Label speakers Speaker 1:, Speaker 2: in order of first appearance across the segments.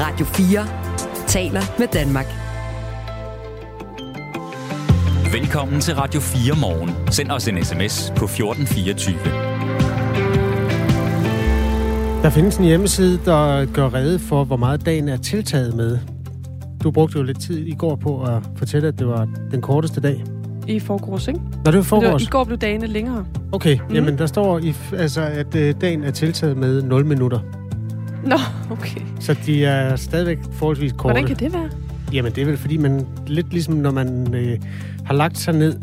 Speaker 1: Radio 4 taler med Danmark.
Speaker 2: Velkommen til Radio 4 morgen. Send os en sms på 1424.
Speaker 3: Der findes en hjemmeside, der gør rede for, hvor meget dagen er tiltaget med. Du brugte jo lidt tid i går på at fortælle, at det var den korteste dag.
Speaker 4: I forgårs, ikke?
Speaker 3: Når det var forgårs?
Speaker 4: I går blev dagene længere.
Speaker 3: Okay, mm. jamen der står, i, altså, at øh, dagen er tiltaget med 0 minutter.
Speaker 4: Nå, okay.
Speaker 3: Så de er stadigvæk forholdsvis korte.
Speaker 4: Hvordan kan det være?
Speaker 3: Jamen det er vel fordi, man lidt ligesom når man øh, har lagt sig ned,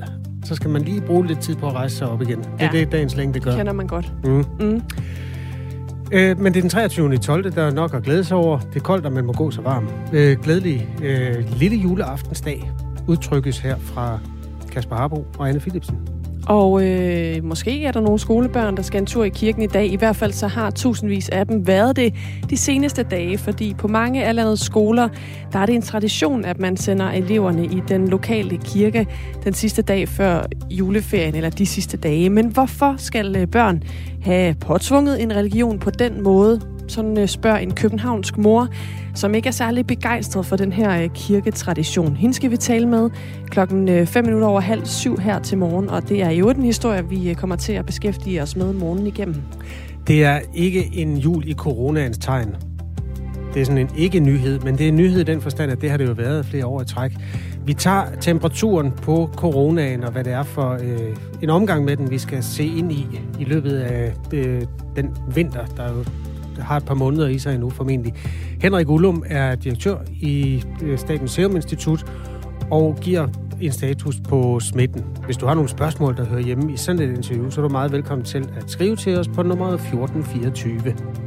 Speaker 3: så skal man lige bruge lidt tid på at rejse sig op igen. Det
Speaker 4: Ja.
Speaker 3: er det, dagens længde gør.
Speaker 4: Det kender man godt.
Speaker 3: Mm.
Speaker 4: Mm.
Speaker 3: Øh, men det er den 23. i 12. Der er nok at glæde sig over. Det er koldt, og man må gå så varm. Øh, glædelig øh, lille juleaftensdag udtrykkes her fra Kasper Harbo og Anne Philipsen.
Speaker 4: Og øh, måske er der nogle skolebørn, der skal en tur i kirken i dag. I hvert fald så har tusindvis af dem været det de seneste dage, fordi på mange af landets skoler, der er det en tradition, at man sender eleverne i den lokale kirke den sidste dag før juleferien, eller de sidste dage. Men hvorfor skal øh, børn have påtvunget en religion på den måde? Sådan øh, spørger en københavnsk mor, som ikke er særlig begejstret for den her øh, kirketradition. Hende skal vi tale med klokken øh, 5 minutter over halv syv her til morgen, og det er jo den historie, vi kommer til at beskæftige os med morgen igennem.
Speaker 3: Det er ikke en jul i coronaens tegn. Det er sådan en ikke-nyhed, men det er en nyhed i den forstand, at det har det jo været flere år i træk. Vi tager temperaturen på coronaen og hvad det er for øh, en omgang med den, vi skal se ind i i løbet af øh, den vinter, der jo har et par måneder i sig endnu formentlig. Henrik Ullum er direktør i øh, Statens Serum Institut og giver en status på smitten. Hvis du har nogle spørgsmål, der hører hjemme i sådan et interview, så er du meget velkommen til at skrive til os på nummeret 1424.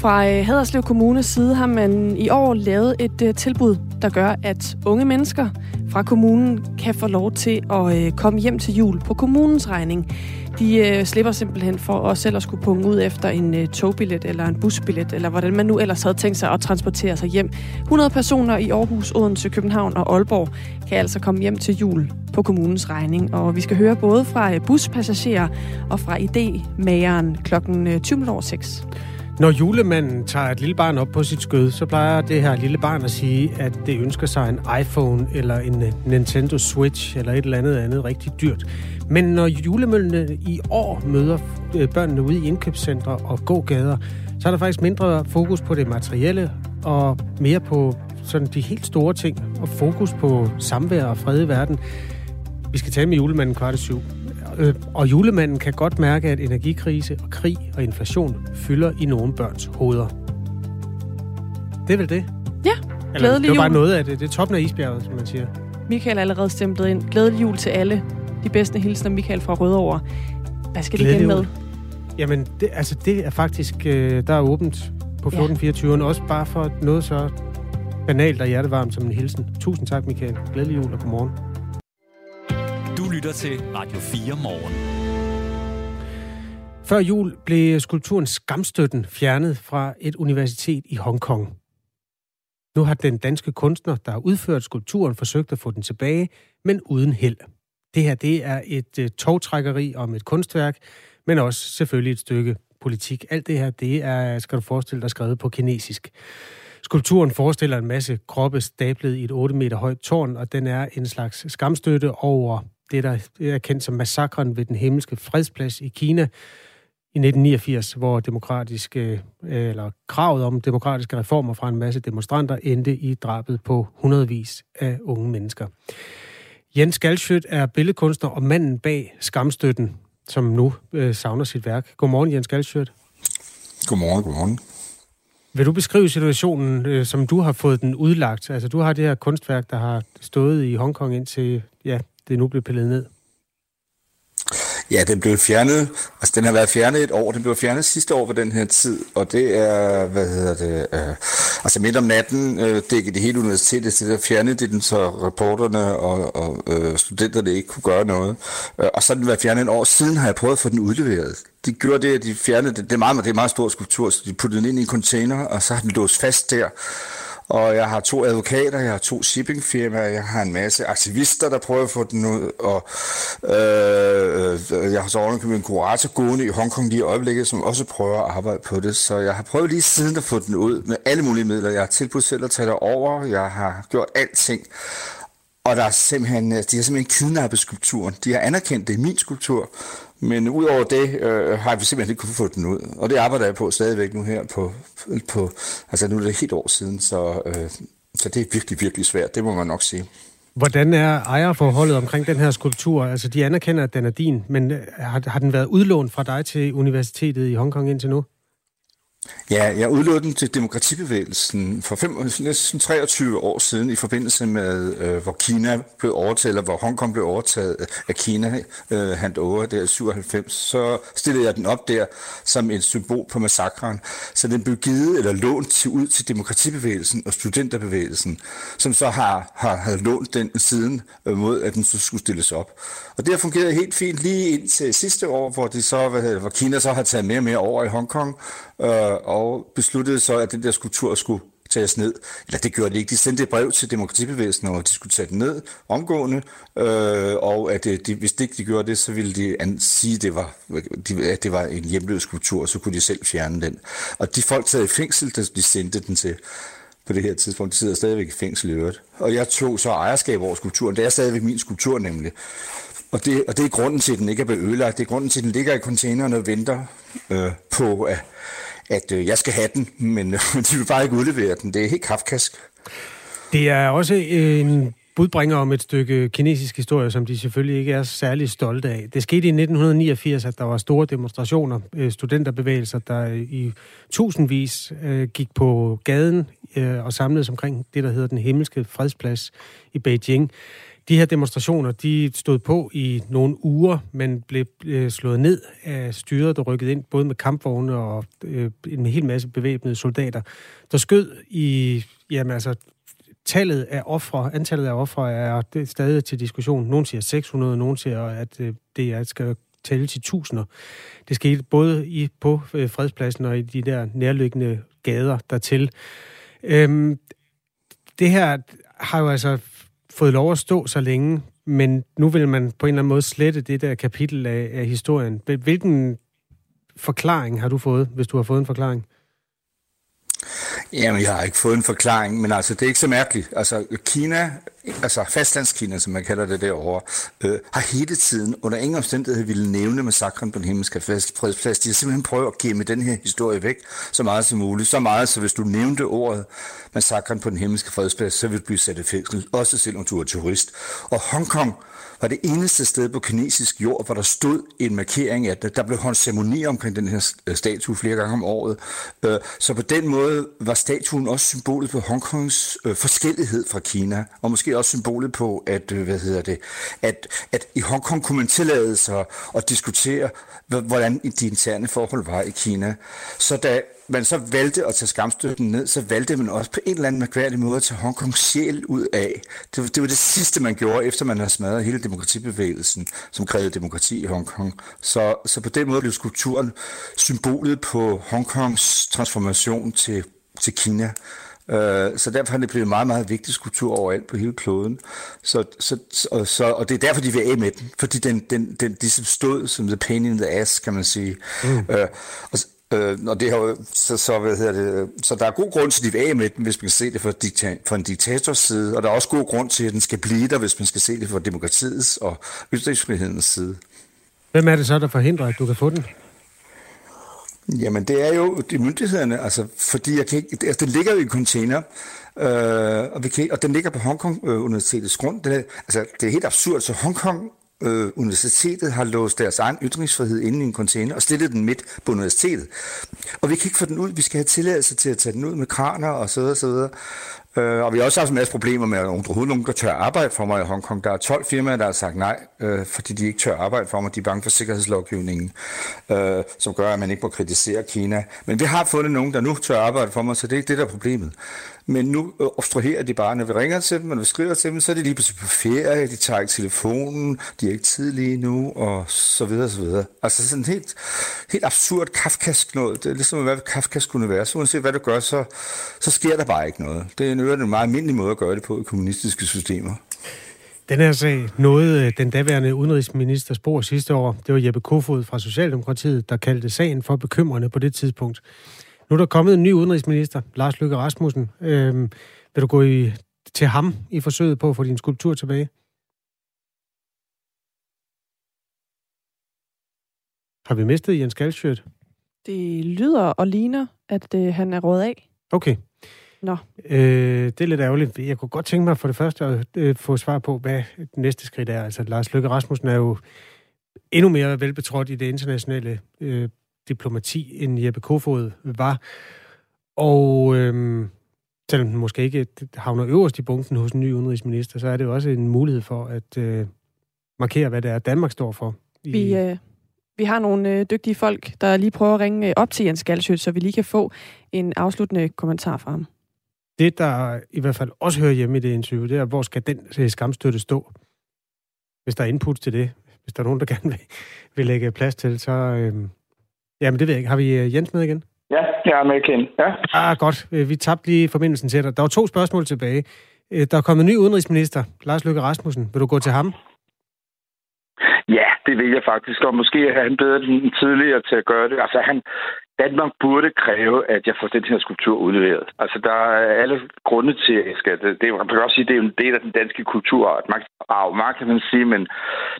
Speaker 4: Fra øh, Haderslev Kommunes side har man i år lavet et øh, tilbud, der gør, at unge mennesker fra kommunen kan få lov til at øh, komme hjem til jul på kommunens regning. De slipper simpelthen for at selv at skulle punge ud efter en togbillet eller en busbillet, eller hvordan man nu ellers havde tænkt sig at transportere sig hjem. 100 personer i Aarhus, Odense, København og Aalborg kan altså komme hjem til jul på kommunens regning. Og vi skal høre både fra buspassagerer og fra idémageren klokken 20.06.
Speaker 3: Når julemanden tager et lille barn op på sit skød, så plejer det her lille barn at sige, at det ønsker sig en iPhone eller en øh, Nintendo Switch eller et eller andet andet rigtig dyrt. Men når julemøllene i år møder øh, børnene ude i indkøbscentre og gågader, så er der faktisk mindre fokus på det materielle og mere på sådan de helt store ting og fokus på samvær og fred i verden. Vi skal tale med julemanden kvart i syv. Øh, Og julemanden kan godt mærke, at energikrise og krig og inflation fylder i nogle børns hoveder. Det er vel det?
Speaker 4: Ja,
Speaker 3: Eller,
Speaker 4: glædelig
Speaker 3: det var bare noget af det. Det er toppen af isbjerget, som man siger.
Speaker 4: Michael er allerede stemplet ind. Glædelig jul til alle. De bedste hilsner, Michael fra Rødovre. Hvad skal det
Speaker 3: Glædelig
Speaker 4: igen med?
Speaker 3: Jamen, det, altså, det er faktisk... Øh, der er åbent på 1424, også bare for noget så banalt og hjertevarmt som en hilsen. Tusind tak, Michael. Glædelig jul og godmorgen.
Speaker 2: Lytter til Radio 4 morgen.
Speaker 3: Før jul blev skulpturen Skamstøtten fjernet fra et universitet i Hongkong. Nu har den danske kunstner, der har udført skulpturen, forsøgt at få den tilbage, men uden held. Det her det er et øh, togtrækkeri om et kunstværk, men også selvfølgelig et stykke politik. Alt det her, det er, skal du forestille dig, skrevet på kinesisk. Skulpturen forestiller en masse kroppe stablet i et 8 meter højt tårn, og den er en slags skamstøtte over det, der er kendt som massakren ved den himmelske fredsplads i Kina, i 1989, hvor demokratiske, eller kravet om demokratiske reformer fra en masse demonstranter endte i drabet på hundredvis af unge mennesker. Jens Galschiøt er billedkunstner og manden bag Skamstøtten, som nu øh, savner sit værk. Godmorgen, Jens Galschiøt.
Speaker 5: Godmorgen, godmorgen.
Speaker 3: Vil du beskrive situationen, øh, som du har fået den udlagt? Altså, du har det her kunstværk, der har stået i Hongkong indtil, ja, det nu blev pillet ned.
Speaker 5: Ja, den blev fjernet, altså den har været fjernet et år, den blev fjernet sidste år på den her tid, og det er, hvad hedder det, øh, altså midt om natten øh, dækkede det hele universitetet, så der fjernede de den, så reporterne og, og øh, studenterne ikke kunne gøre noget. Øh, og så har den været fjernet et år siden, har jeg prøvet at få den udleveret. De gjorde det, at de fjernede det, det er meget, det er en meget stor skulptur, så de puttede den ind i en container, og så har den låst fast der. Og jeg har to advokater, jeg har to shippingfirmaer, jeg har en masse aktivister, der prøver at få den ud, og øh, øh, jeg har så ovenikøbet en kurator gående i Hongkong lige i øjeblikket, som også prøver at arbejde på det. Så jeg har prøvet lige siden at få den ud med alle mulige midler. Jeg har tilbudt selv at tage det over, jeg har gjort alting. Og der er simpelthen, øh, de har simpelthen kidnappet skulpturen. De har anerkendt, det er min skulptur, men udover det øh, har vi simpelthen ikke kunnet få den ud. Og det arbejder jeg på stadigvæk nu her på, på altså nu er det helt år siden, så, øh, så det er virkelig, virkelig svært, det må man nok sige.
Speaker 3: Hvordan er ejerforholdet omkring den her skulptur? Altså, de anerkender, at den er din, men øh, har, har den været udlånt fra dig til universitetet i Hongkong indtil nu?
Speaker 5: Ja, jeg udlod den til demokratibevægelsen for fem, næsten 23 år siden i forbindelse med, øh, hvor Kina blev overtaget, eller hvor Hongkong blev overtaget af Kina øh, hand over der i 97. Så stillede jeg den op der som et symbol på massakren. Så den blev givet eller lånt til, ud til demokratibevægelsen og studenterbevægelsen, som så har, har, har lånt den siden øh, mod, at den så skulle stilles op. Og det har fungeret helt fint lige indtil sidste år, hvor, de så, hvad, hvor Kina så har taget mere og mere over i Hongkong, øh, og besluttede så, at den der skulptur skulle tages ned. Eller det gjorde de ikke. De sendte et brev til demokratibevægelsen, og de skulle tage den ned omgående, øh, og at øh, de, hvis de ikke de gjorde det, så ville de sige, at det var, at det var en hjemløs skulptur, og så kunne de selv fjerne den. Og de folk sad i fængsel, da de sendte den til på det her tidspunkt. De sidder stadigvæk i fængsel i øvrigt. Og jeg tog så ejerskab over skulpturen. Det er stadigvæk min skulptur nemlig. Og det, og det er grunden til, at den ikke er blevet ødelagt. Det er grunden til, at den ligger i containeren og venter øh, på, at, at øh, jeg skal have den, men øh, de vil bare ikke udlevere den. Det er helt kafkask.
Speaker 3: Det er også øh, en budbringer om et stykke kinesisk historie, som de selvfølgelig ikke er særlig stolte af. Det skete i 1989, at der var store demonstrationer, øh, studenterbevægelser, der i tusindvis øh, gik på gaden og samledes omkring det, der hedder den himmelske fredsplads i Beijing. De her demonstrationer, de stod på i nogle uger, men blev øh, slået ned af styret, der rykkede ind både med kampvogne og øh, en hel masse bevæbnede soldater, der skød i, jamen altså, tallet af ofre, antallet af ofre er det stadig til diskussion. Nogle siger 600, nogle siger, at øh, det er, skal tælle til tusinder. Det skete både i, på øh, fredspladsen og i de der nærliggende gader dertil. Øhm, det her har jo altså fået lov at stå så længe, men nu vil man på en eller anden måde slette det der kapitel af, af historien. Hvilken forklaring har du fået, hvis du har fået en forklaring?
Speaker 5: Jamen, jeg har ikke fået en forklaring, men altså, det er ikke så mærkeligt. Altså, Kina, altså fastlandskina, som man kalder det derovre, øh, har hele tiden under ingen omstændighed ville nævne massakren på den himmelske fredsplads. De har simpelthen prøvet at gemme den her historie væk så meget som muligt. Så meget, så hvis du nævnte ordet massakren på den himmelske fredsplads, så ville du blive sat i fængsel, også selvom du er turist. Og Hongkong var det eneste sted på kinesisk jord, hvor der stod en markering af det. Der blev holdt ceremoni omkring den her øh, statue flere gange om året. Øh, så på den måde var statuen også symbolet på Hongkongs øh, forskellighed fra Kina, og måske også symbolet på, at, hvad hedder det, at, at i Hongkong kunne man tillade sig at diskutere, hvordan de interne forhold var i Kina. Så da man så valgte at tage skamstøtten ned, så valgte man også på en eller anden mærkværdig måde at tage Hongkongs sjæl ud af. Det, var, det var det sidste, man gjorde, efter man havde smadret hele demokratibevægelsen, som krævede demokrati i Hongkong. Så, så på den måde blev skulpturen symbolet på Hongkongs transformation til, til Kina. Uh, så derfor har det blevet en meget, meget vigtig skulptur overalt på hele kloden. Så, så, og, så, og det er derfor, de vil af med den, fordi den, den, den ligesom stod som the pain in the ass, kan man sige. Mm. Uh, og, Øh, og det har så, så, hvad hedder det, så der er god grund til, at de vil af med den, hvis man kan se det fra, dikta, fra en diktators side, og der er også god grund til, at den skal blive der, hvis man skal se det fra demokratiets og ytringsfrihedens side.
Speaker 3: Hvem er det så, der forhindrer, at du kan få den?
Speaker 5: Jamen, det er jo de myndighederne, altså, fordi jeg kan ikke, altså, den ligger jo i en container, øh, og, vi kan, og den ligger på Hongkong øh, Universitetets grund. Det er, altså, det er helt absurd, så Hongkong øh, universitetet har låst deres egen ytringsfrihed inde i en container og stillet den midt på universitetet. Og vi kan ikke få den ud. Vi skal have tilladelse til at tage den ud med kraner og så videre, så videre. Øh, og vi har også haft en masse problemer med, at overhovedet nogen, der tør arbejde for mig i Hongkong. Der er 12 firmaer, der har sagt nej, øh, fordi de ikke tør arbejde for mig. De er bange for sikkerhedslovgivningen, øh, som gør, at man ikke må kritisere Kina. Men vi har fundet nogen, der nu tør arbejde for mig, så det er ikke det, der er problemet. Men nu øh, obstruerer de bare, når vi ringer til dem, og når vi skriver til dem, så er de lige pludselig på ferie, de tager ikke telefonen, de er ikke tid lige nu, og så videre, og så videre. Altså sådan helt, helt absurd kafkask noget. Det er ligesom, hvad Kafka skulle være. Så uanset hvad du gør, så, så sker der bare ikke noget. Det er en, en meget almindelig måde at gøre det på i kommunistiske systemer.
Speaker 3: Den her sag nåede øh, den daværende udenrigsminister spor sidste år. Det var Jeppe Kofod fra Socialdemokratiet, der kaldte sagen for bekymrende på det tidspunkt. Nu er der kommet en ny udenrigsminister, Lars Løkke Rasmussen. Øhm, vil du gå i, til ham i forsøget på at få din skulptur tilbage? Har vi mistet Jens Galschiøt?
Speaker 4: Det lyder og ligner, at øh, han er råd af.
Speaker 3: Okay.
Speaker 4: Nå.
Speaker 3: Øh, det er lidt ærgerligt. Jeg kunne godt tænke mig for det første at øh, få svar på, hvad det næste skridt er. Altså, Lars Løkke Rasmussen er jo endnu mere velbetrådt i det internationale øh, diplomati, end Jeppe Kofod var. Og øh, selvom den måske ikke havner øverst i bunken hos en ny udenrigsminister, så er det jo også en mulighed for at øh, markere, hvad det er, Danmark står for.
Speaker 4: I... Vi, øh, vi har nogle øh, dygtige folk, der lige prøver at ringe øh, op til Jens Galsøt, så vi lige kan få en afsluttende kommentar fra ham.
Speaker 3: Det, der i hvert fald også hører hjemme i det interview, det er, hvor skal den øh, skamstøtte stå? Hvis der er input til det, hvis der er nogen, der gerne vil, vil lægge plads til, så, øh, Jamen, det ved jeg ikke. Har vi øh, Jens med igen?
Speaker 6: Ja, jeg er med igen. Ja.
Speaker 3: Ah, godt. Øh, vi tabte lige forbindelsen til dig. Der var to spørgsmål tilbage. Der er kommet en ny udenrigsminister, Lars Løkke Rasmussen. Vil du gå til ham?
Speaker 6: Ja, det vil jeg faktisk, og måske er han bedre end tidligere til at gøre det. Altså, han, Danmark burde kræve, at jeg får den her skulptur udleveret. Altså, der er alle grunde til, at jeg skal det. det man kan også sige, det er en del af den danske kulturart. Arv, magt kan man sige, men,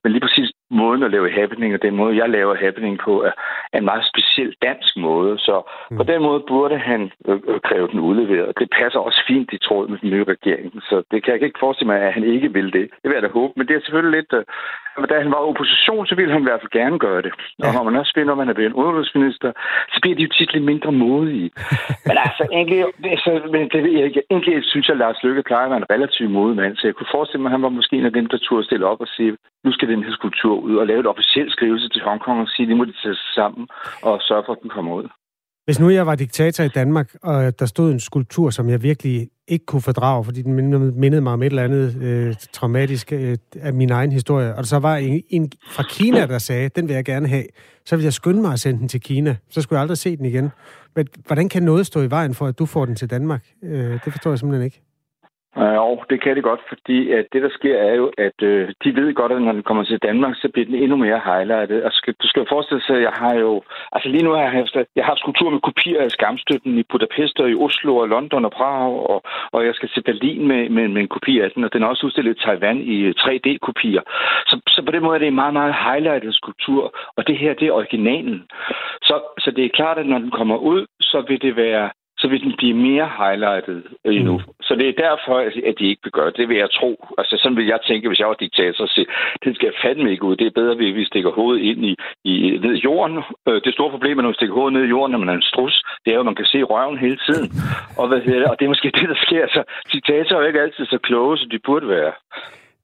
Speaker 6: men lige præcis måden at lave happening, og den måde, jeg laver happening på, er en meget speciel dansk måde. Så mm. på den måde burde han øh, øh, kræve den udleveret. Det passer også fint i tråd med den nye regering. Så det kan jeg ikke forestille mig, at han ikke vil det. Det vil jeg da håbe. Men det er selvfølgelig lidt... Øh, da han var opposition, så ville han i hvert fald gerne gøre det. Ja. Og når man også finder, at man er blevet en udenrigsminister, så bliver de jo tit lidt mindre modige. men altså, egentlig, det, så, men det jeg. Egentlig synes jeg, at Lars Lykke plejer at være en relativt modig mand, så jeg kunne forestille mig, at han var måske en af dem, der turde stille op og sige, nu skal den her skulptur ud og lave et officielt skrivelse til Hongkong og sige, at de må de tage sig sammen og sørge for, at den kommer ud.
Speaker 3: Hvis nu jeg var diktator i Danmark, og der stod en skulptur, som jeg virkelig ikke kunne fordrage, fordi den mindede mig om et eller andet øh, traumatisk øh, af min egen historie, og der så var en, en fra Kina, der sagde, den vil jeg gerne have, så ville jeg skynde mig at sende den til Kina. Så skulle jeg aldrig se den igen. Men hvordan kan noget stå i vejen for, at du får den til Danmark? Øh, det forstår jeg simpelthen ikke.
Speaker 6: Ja, og det kan det godt, fordi at det, der sker, er jo, at øh, de ved godt, at når den kommer til Danmark, så bliver den endnu mere highlightet. Og skal, du skal forestille sig, at jeg har jo... Altså lige nu har jeg haft, jeg har haft skulptur med kopier af skamstøtten i Budapest og i Oslo og London og Prag, og, og jeg skal til Berlin med, med, med en kopi af den, og den er også udstillet i Taiwan i øh, 3D-kopier. Så, så på den måde er det en meget, meget highlightet skulptur, og det her, det er originalen. Så, så det er klart, at når den kommer ud, så vil det være så vil den blive mere highlightet endnu. Mm. Så det er derfor, at de ikke vil gøre det. Det vil jeg tro. Altså, sådan vil jeg tænke, hvis jeg var diktator, så det skal fandme ikke ud. Det er bedre, at vi stikker hovedet ind i, i ned i jorden. Øh, det store problem er, når man stikker hovedet ned i jorden, når man er en strus, det er jo, at man kan se røven hele tiden. Og, hvad det, og det er måske det, der sker. Så diktatorer er jo ikke altid så kloge, som de burde være.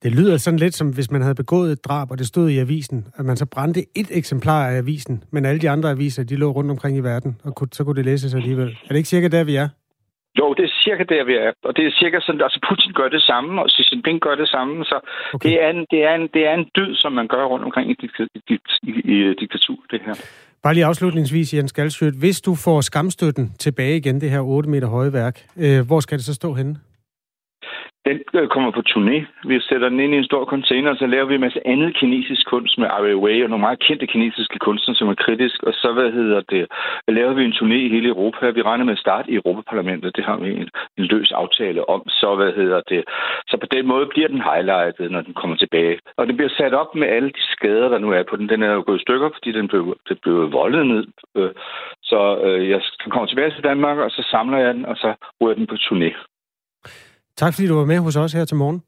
Speaker 3: Det lyder sådan lidt som, hvis man havde begået et drab, og det stod i avisen, at man så brændte et eksemplar af avisen, men alle de andre aviser, de lå rundt omkring i verden, og så kunne det læses alligevel. Er det ikke cirka der, vi er?
Speaker 6: Jo, det er cirka der, vi er. Og det er cirka sådan, altså Putin gør det samme, og Xi Jinping gør det samme. Så okay. det, er en, det, er en, det er en dyd, som man gør rundt omkring i, i, i, i diktatur, det her.
Speaker 3: Bare lige afslutningsvis, Jens Galsjøt. Hvis du får skamstøtten tilbage igen, det her 8 meter høje værk, øh, hvor skal det så stå henne?
Speaker 6: Den øh, kommer på turné. Vi sætter den ind i en stor container, og så laver vi en masse andet kinesisk kunst med Ai Weiwei og nogle meget kendte kinesiske kunstnere, som er kritisk. Og så, hvad hedder det, laver vi en turné i hele Europa. Vi regner med at starte i Europaparlamentet. Det har vi en, en løs aftale om. Så, hvad hedder det, så på den måde bliver den highlightet, når den kommer tilbage. Og den bliver sat op med alle de skader, der nu er på den. Den er jo gået i stykker, fordi den blev, det blev voldet ned. Øh, så øh, jeg kommer tilbage til Danmark, og så samler jeg den, og så ryger den på turné.
Speaker 3: Tak fordi du var med hos os her til morgen.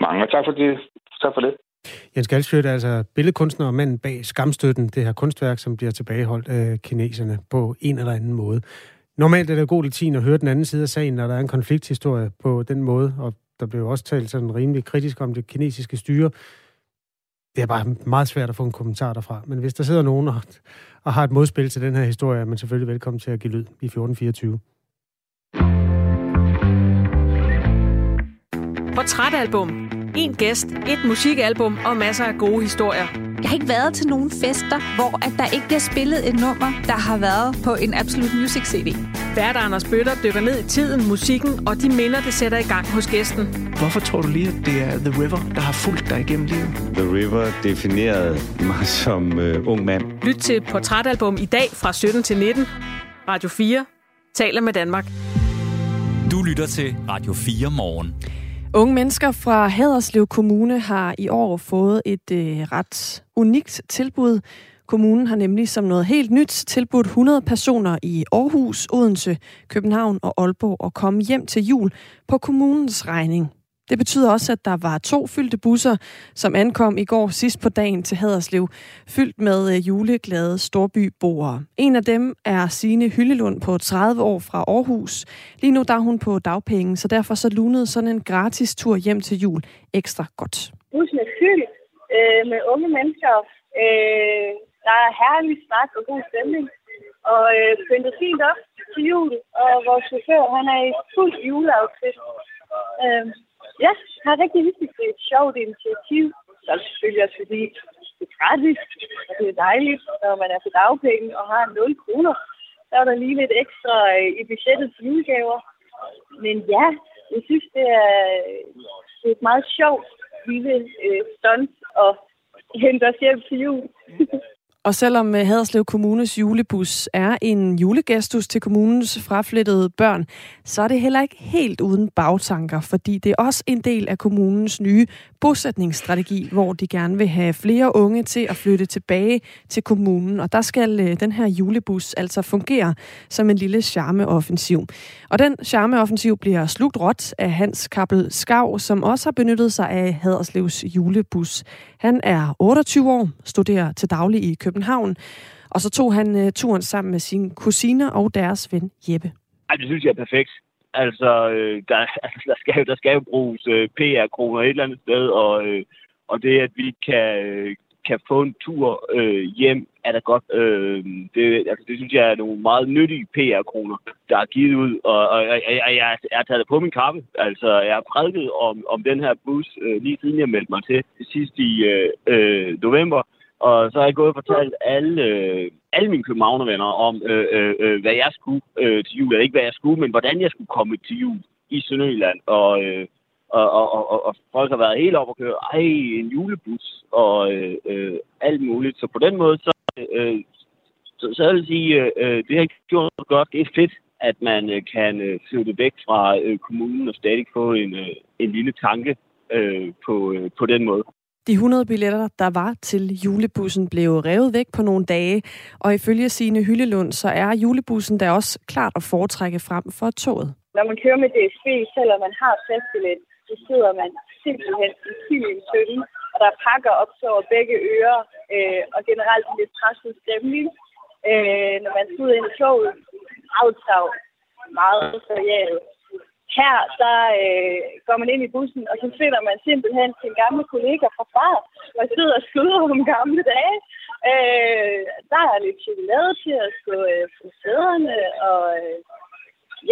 Speaker 6: Mange tak for det. Tak for det.
Speaker 3: Jens Galsfjøt er altså billedkunstner og manden bag Skamstøtten, det her kunstværk, som bliver tilbageholdt af kineserne på en eller anden måde. Normalt er det god latin at høre den anden side af sagen, når der er en konflikthistorie på den måde, og der blev også talt sådan rimelig kritisk om det kinesiske styre. Det er bare meget svært at få en kommentar derfra. Men hvis der sidder nogen og, og har et modspil til den her historie, er man selvfølgelig velkommen til at give lyd i 1424.
Speaker 7: Portrætalbum. En gæst, et musikalbum og masser af gode historier.
Speaker 8: Jeg har ikke været til nogen fester, hvor at der ikke bliver spillet et nummer, der har været på en Absolute Music CD.
Speaker 7: Vært Anders Bøtter dykker ned i tiden, musikken og de minder, det sætter i gang hos gæsten.
Speaker 9: Hvorfor tror du lige, at det er The River, der har fulgt dig igennem livet?
Speaker 10: The River definerede mig som uh, ung mand.
Speaker 7: Lyt til Portrætalbum i dag fra 17 til 19. Radio 4 taler med Danmark.
Speaker 2: Du lytter til Radio 4 morgen.
Speaker 4: Unge mennesker fra Haderslev Kommune har i år fået et øh, ret unikt tilbud. Kommunen har nemlig som noget helt nyt tilbudt 100 personer i Aarhus, Odense, København og Aalborg at komme hjem til jul på kommunens regning. Det betyder også, at der var to fyldte busser, som ankom i går sidst på dagen til Haderslev, fyldt med øh, juleglade storbyboere. En af dem er Sine Hyllelund på 30 år fra Aarhus. Lige nu der er hun på dagpenge, så derfor så lunede sådan en gratis tur hjem til jul ekstra godt.
Speaker 11: Bussen er fyldt øh, med unge mennesker. Øh, der er herlig snak og god stemning. Og øh, pyntet fint op til jul. Og vores chauffør, han er i fuld juleoutfit. Øh, Ja, har er rigtig hyggeligt. Det er et sjovt initiativ. Så er det selvfølgelig også fordi, det er gratis, og det er dejligt, når man er på dagpenge og har 0 kroner. Så er der lige lidt ekstra øh, i budgettet til julegaver. Men ja, jeg synes, det er, det er et meget sjovt lille øh, stunt at hente os hjem til jul. Mm.
Speaker 4: Og selvom øh, Haderslev Kommunes julebus er en julegestus til kommunens fraflyttede børn, så er det heller ikke helt uden bagtanker, fordi det er også en del af kommunens nye bosætningsstrategi, hvor de gerne vil have flere unge til at flytte tilbage til kommunen. Og der skal øh, den her julebus altså fungere som en lille charmeoffensiv. Og den charmeoffensiv bliver slugt råt af Hans Kappel Skav, som også har benyttet sig af Haderslevs julebus. Han er 28 år, studerer til daglig i København, og så tog han øh, turen sammen med sine kusiner og deres ven Jeppe.
Speaker 12: Ej, det synes jeg er perfekt. Altså, øh, der, altså der, skal, der skal jo bruges øh, PR-kroner et eller andet sted, og, øh, og det, at vi kan, øh, kan få en tur øh, hjem, er da godt. Øh, det, altså, det synes jeg er nogle meget nyttige PR-kroner, der er givet ud, og, og jeg, jeg, jeg, jeg har taget det på min kappe. Altså, jeg har prædiket om, om den her bus øh, lige siden jeg meldte mig til sidst i øh, øh, november, og så har jeg gået og fortalt alle, øh, alle mine københavnervenner om, øh, øh, øh, hvad jeg skulle øh, til jul. Eller ikke hvad jeg skulle, men hvordan jeg skulle komme til jul i Sønderjylland. Og, øh, og, og, og, og folk har været helt op og køre, ej, en julebus og øh, øh, alt muligt. Så på den måde, så, øh, så, så jeg vil sige, øh, øh, det har gjort godt. Det er fedt, at man øh, kan øh, flytte væk fra øh, kommunen og stadig få en, øh, en lille tanke øh, på, øh, på den måde.
Speaker 4: De 100 billetter, der var til julebussen, blev revet væk på nogle dage, og ifølge sine Hyllelund, så er julebussen der også klart at foretrække frem for toget.
Speaker 11: Når man kører med DSB, selvom man har fastbillet, så sidder man simpelthen i kilden støtten, og der pakker op så over begge ører, øh, og generelt en lidt presset stemning. Øh, når man sidder ind i toget, aftav meget seriøst her, der øh, går man ind i bussen, og så finder man simpelthen sin gamle kollega fra far, og sidder og skyder om gamle dage. Øh, der er lidt chokolade til at gå øh, på sæderne, og øh,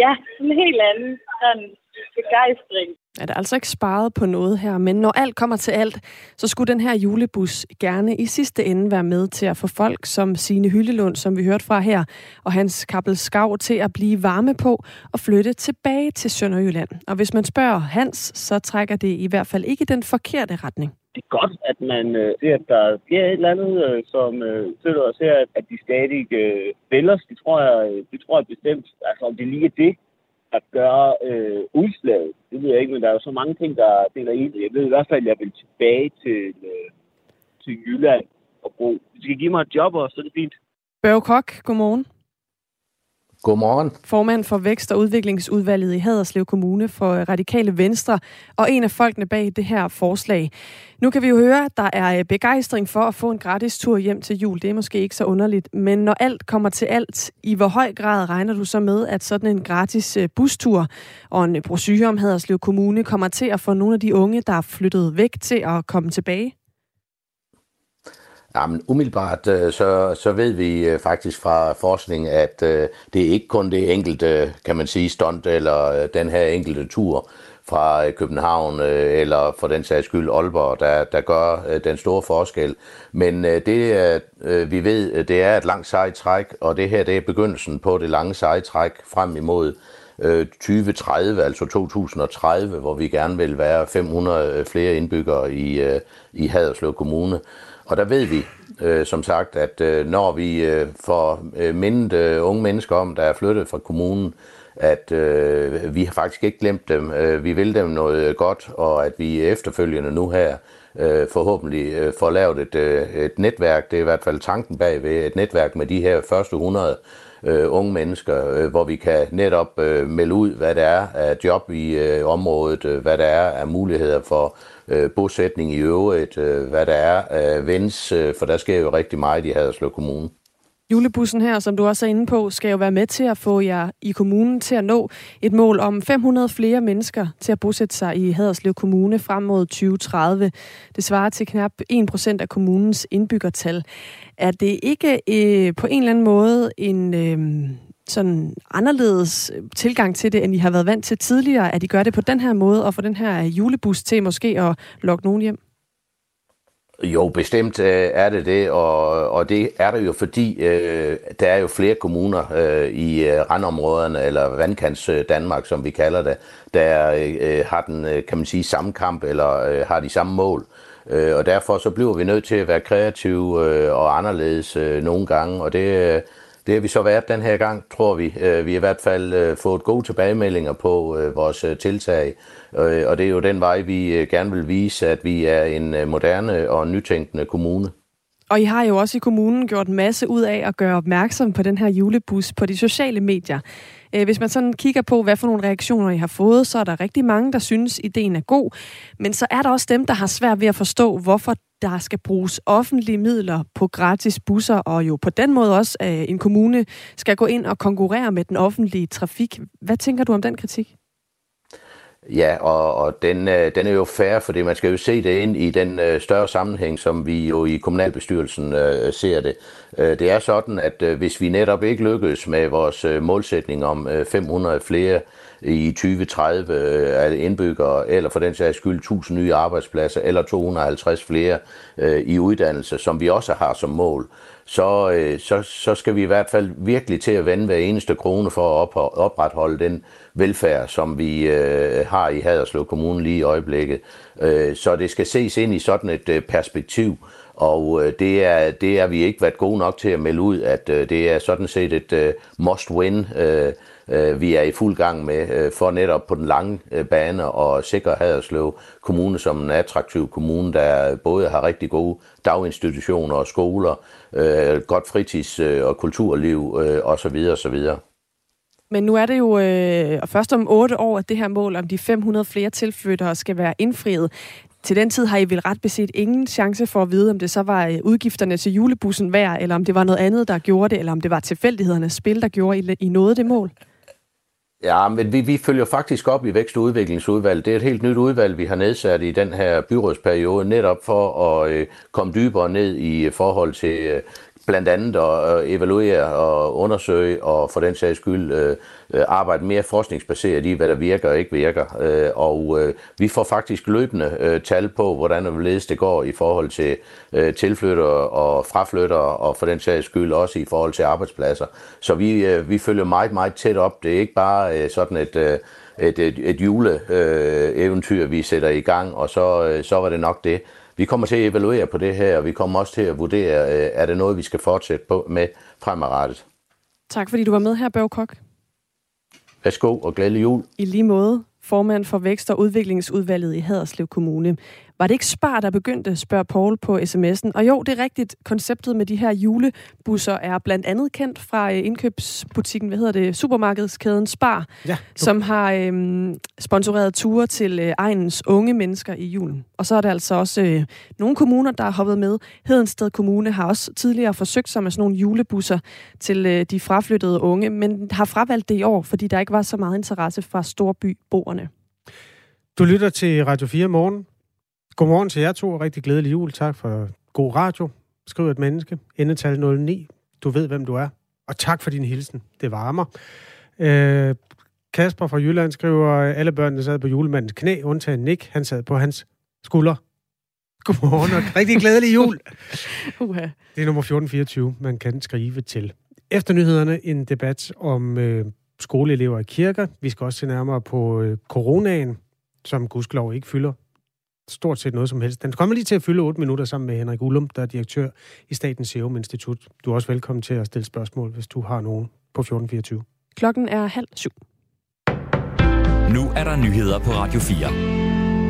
Speaker 11: ja, en helt anden sådan begejstring.
Speaker 4: Er der altså ikke sparet på noget her, men når alt kommer til alt, så skulle den her julebus gerne i sidste ende være med til at få folk som Sine Hyllelund, som vi hørte fra her, og hans kappel Skav til at blive varme på og flytte tilbage til Sønderjylland. Og hvis man spørger Hans, så trækker det i hvert fald ikke den forkerte retning.
Speaker 12: Det er godt, at man øh, ser, at der sker et eller andet, øh, som øh, støtter os her, at, de stadig øh, spiller. Det tror, jeg, øh, det tror jeg bestemt. Altså, om det lige er det, der gør øh, udslaget. Det ved jeg ikke, men der er jo så mange ting, der deler i det. Jeg ved i hvert fald, at jeg vil tilbage til, øh, til Jylland og bo. Hvis I kan give mig et job også, så er det fint.
Speaker 4: Børge Kok, godmorgen.
Speaker 13: Godmorgen.
Speaker 4: Formand for Vækst- og Udviklingsudvalget i Haderslev Kommune for Radikale Venstre, og en af folkene bag det her forslag. Nu kan vi jo høre, at der er øh, begejstring for at få en gratis tur hjem til jul. Det er måske ikke så underligt, men når alt kommer til alt, i hvor høj grad regner du så med, at sådan en gratis øh, bustur og en brochure om Haderslev Kommune kommer til at få nogle af de unge, der er flyttet væk til at komme tilbage?
Speaker 13: Jamen, umiddelbart øh, så, så ved vi øh, faktisk fra forskning, at øh, det er ikke kun det enkelte, kan man sige, stunt eller den her enkelte tur fra København eller for den sags skyld Aalborg, der, der gør den store forskel. Men det, vi ved, det er et langt sejt træk, og det her det er begyndelsen på det lange seje træk frem imod 2030, altså 2030, hvor vi gerne vil være 500 flere indbyggere i, i Haderslev Kommune. Og der ved vi, øh, som sagt, at øh, når vi øh, får øh, mindet øh, unge mennesker om, der er flyttet fra kommunen, at øh, vi har faktisk ikke glemt dem. Øh, vi vil dem noget godt, og at vi efterfølgende nu her øh, forhåbentlig øh, får lavet et, øh, et netværk, det er i hvert fald tanken bagved, et netværk med de her første 100 øh, unge mennesker, øh, hvor vi kan netop øh, melde ud, hvad der er af job i øh, området, øh, hvad der er af muligheder for øh, Øh, bosætning i øvrigt, øh, hvad der er øh, vens, øh, for der sker jo rigtig meget i Haderslev Kommune.
Speaker 4: Julebussen her, som du også er inde på, skal jo være med til at få jer i kommunen til at nå et mål om 500 flere mennesker til at bosætte sig i Haderslev Kommune frem mod 2030. Det svarer til knap 1% af kommunens indbyggertal. Er det ikke øh, på en eller anden måde en, øh, sådan anderledes øh, tilgang til det, end I har været vant til tidligere, at I gør det på den her måde, og få den her øh, julebus til måske at lokke nogen hjem?
Speaker 13: Jo, bestemt øh, er det det, og, og det er det jo fordi, øh, der er jo flere kommuner øh, i øh, randområderne, eller vandkants øh, Danmark, som vi kalder det, der øh, har den, øh, kan man sige, samme kamp, eller øh, har de samme mål. Øh, og derfor så bliver vi nødt til at være kreative øh, og anderledes øh, nogle gange, og det... Øh, det har vi så været den her gang, tror vi. Øh, vi har i hvert fald øh, fået gode tilbagemeldinger på øh, vores tiltag, og det er jo den vej, vi gerne vil vise, at vi er en moderne og nytænkende kommune.
Speaker 4: Og I har jo også i kommunen gjort en masse ud af at gøre opmærksom på den her julebus på de sociale medier. Hvis man sådan kigger på, hvad for nogle reaktioner I har fået, så er der rigtig mange, der synes, ideen er god. Men så er der også dem, der har svært ved at forstå, hvorfor der skal bruges offentlige midler på gratis busser, og jo på den måde også at en kommune skal gå ind og konkurrere med den offentlige trafik. Hvad tænker du om den kritik?
Speaker 13: Ja, og, og den, øh, den er jo fair, fordi man skal jo se det ind i den øh, større sammenhæng, som vi jo i kommunalbestyrelsen øh, ser det. Øh, det er sådan, at øh, hvis vi netop ikke lykkes med vores øh, målsætning om øh, 500 flere i 2030 af øh, indbyggere, eller for den sags skyld 1000 nye arbejdspladser, eller 250 flere øh, i uddannelse, som vi også har som mål, så, øh, så, så skal vi i hvert fald virkelig til at vende hver eneste krone for at op, opretholde den velfærd, som vi øh, har i Haderslev Kommune lige i øjeblikket. Øh, så det skal ses ind i sådan et øh, perspektiv, og øh, det, er, det er vi ikke været gode nok til at melde ud, at øh, det er sådan set et øh, must-win, øh, øh, vi er i fuld gang med, øh, for netop på den lange øh, bane og sikre Haderslev Kommune som en attraktiv kommune, der både har rigtig gode daginstitutioner og skoler, øh, godt fritids- øh, og kulturliv øh, osv. osv.
Speaker 4: Men nu er det jo øh, først om otte år, at det her mål om de 500 flere tilflyttere skal være indfriet. Til den tid har I vel ret beset ingen chance for at vide, om det så var øh, udgifterne til julebussen værd, eller om det var noget andet, der gjorde det, eller om det var tilfældighedernes spil, der gjorde, I, I nåede det mål?
Speaker 13: Ja, men vi, vi følger faktisk op i Vækst- og Udviklingsudvalget. Det er et helt nyt udvalg, vi har nedsat i den her byrådsperiode, netop for at øh, komme dybere ned i øh, forhold til øh, blandt andet at øh, evaluere og undersøge og for den sags skyld øh, øh, arbejde mere forskningsbaseret i, hvad der virker og ikke virker. Øh, og øh, vi får faktisk løbende tal på, hvordan og det går i forhold til tilflytter og fraflytter og for den sags skyld også i forhold til arbejdspladser. Så vi, vi følger meget, meget tæt op. Det er ikke bare sådan et et, et, et juleeventyr, vi sætter i gang, og så, så var det nok det. Vi kommer til at evaluere på det her, og vi kommer også til at vurdere, øh, er det noget, vi skal fortsætte på med fremadrettet.
Speaker 4: Tak fordi du var med her, Børge Kok.
Speaker 13: Værsgo og glædelig jul.
Speaker 4: I lige måde formand for Vækst- og Udviklingsudvalget i Haderslev Kommune. Var det ikke Spar, der begyndte, spørger Paul på sms'en. Og jo, det er rigtigt. Konceptet med de her julebusser er blandt andet kendt fra øh, indkøbsbutikken, hvad hedder det, supermarkedskæden Spar,
Speaker 3: ja,
Speaker 4: som har øhm, sponsoreret ture til øh, egens unge mennesker i julen. Og så er der altså også øh, nogle kommuner, der har hoppet med. Hedensted Kommune har også tidligere forsøgt sig med sådan nogle julebusser til øh, de fraflyttede unge, men har fravalgt det i år, fordi der ikke var så meget interesse fra storbyboerne.
Speaker 3: Du lytter til Radio 4 morgen. Godmorgen til jer to, og rigtig glædelig jul. Tak for god radio. Skriv et menneske. Endetal 09. Du ved, hvem du er. Og tak for din hilsen. Det varmer. Øh, Kasper fra Jylland skriver, alle børnene sad på julemandens knæ, undtagen Nick. Han sad på hans skulder. Godmorgen og rigtig glædelig jul. Det er nummer 1424, man kan skrive til. Efter nyhederne en debat om øh, skoleelever i kirker. Vi skal også se nærmere på øh, coronaen, som gudskelov ikke fylder stort set noget som helst. Den kommer lige til at fylde 8 minutter sammen med Henrik Ullum, der er direktør i Statens Serum Institut. Du er også velkommen til at stille spørgsmål, hvis du har nogen på 1424.
Speaker 4: Klokken er halv syv.
Speaker 2: Nu er der nyheder på Radio 4.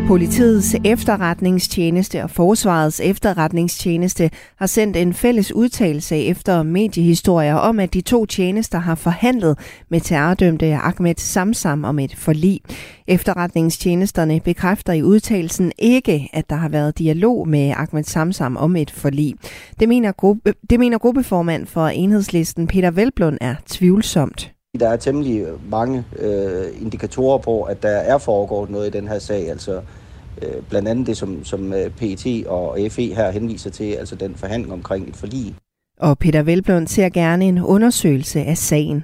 Speaker 14: Politiets efterretningstjeneste og Forsvarets efterretningstjeneste har sendt en fælles udtalelse efter mediehistorier om, at de to tjenester har forhandlet med terrordømte Ahmed Samsam om et forlig. Efterretningstjenesterne bekræfter i udtalelsen ikke, at der har været dialog med Ahmed Samsam om et forlig. Det mener, gruppe, det mener gruppeformand for enhedslisten Peter Velblund er tvivlsomt.
Speaker 15: Der er temmelig mange øh, indikatorer på, at der er foregået noget i den her sag. Altså øh, blandt andet det, som, som øh, PET og FE her henviser til, altså den forhandling omkring et forlig.
Speaker 14: Og Peter Velblom ser gerne en undersøgelse af sagen.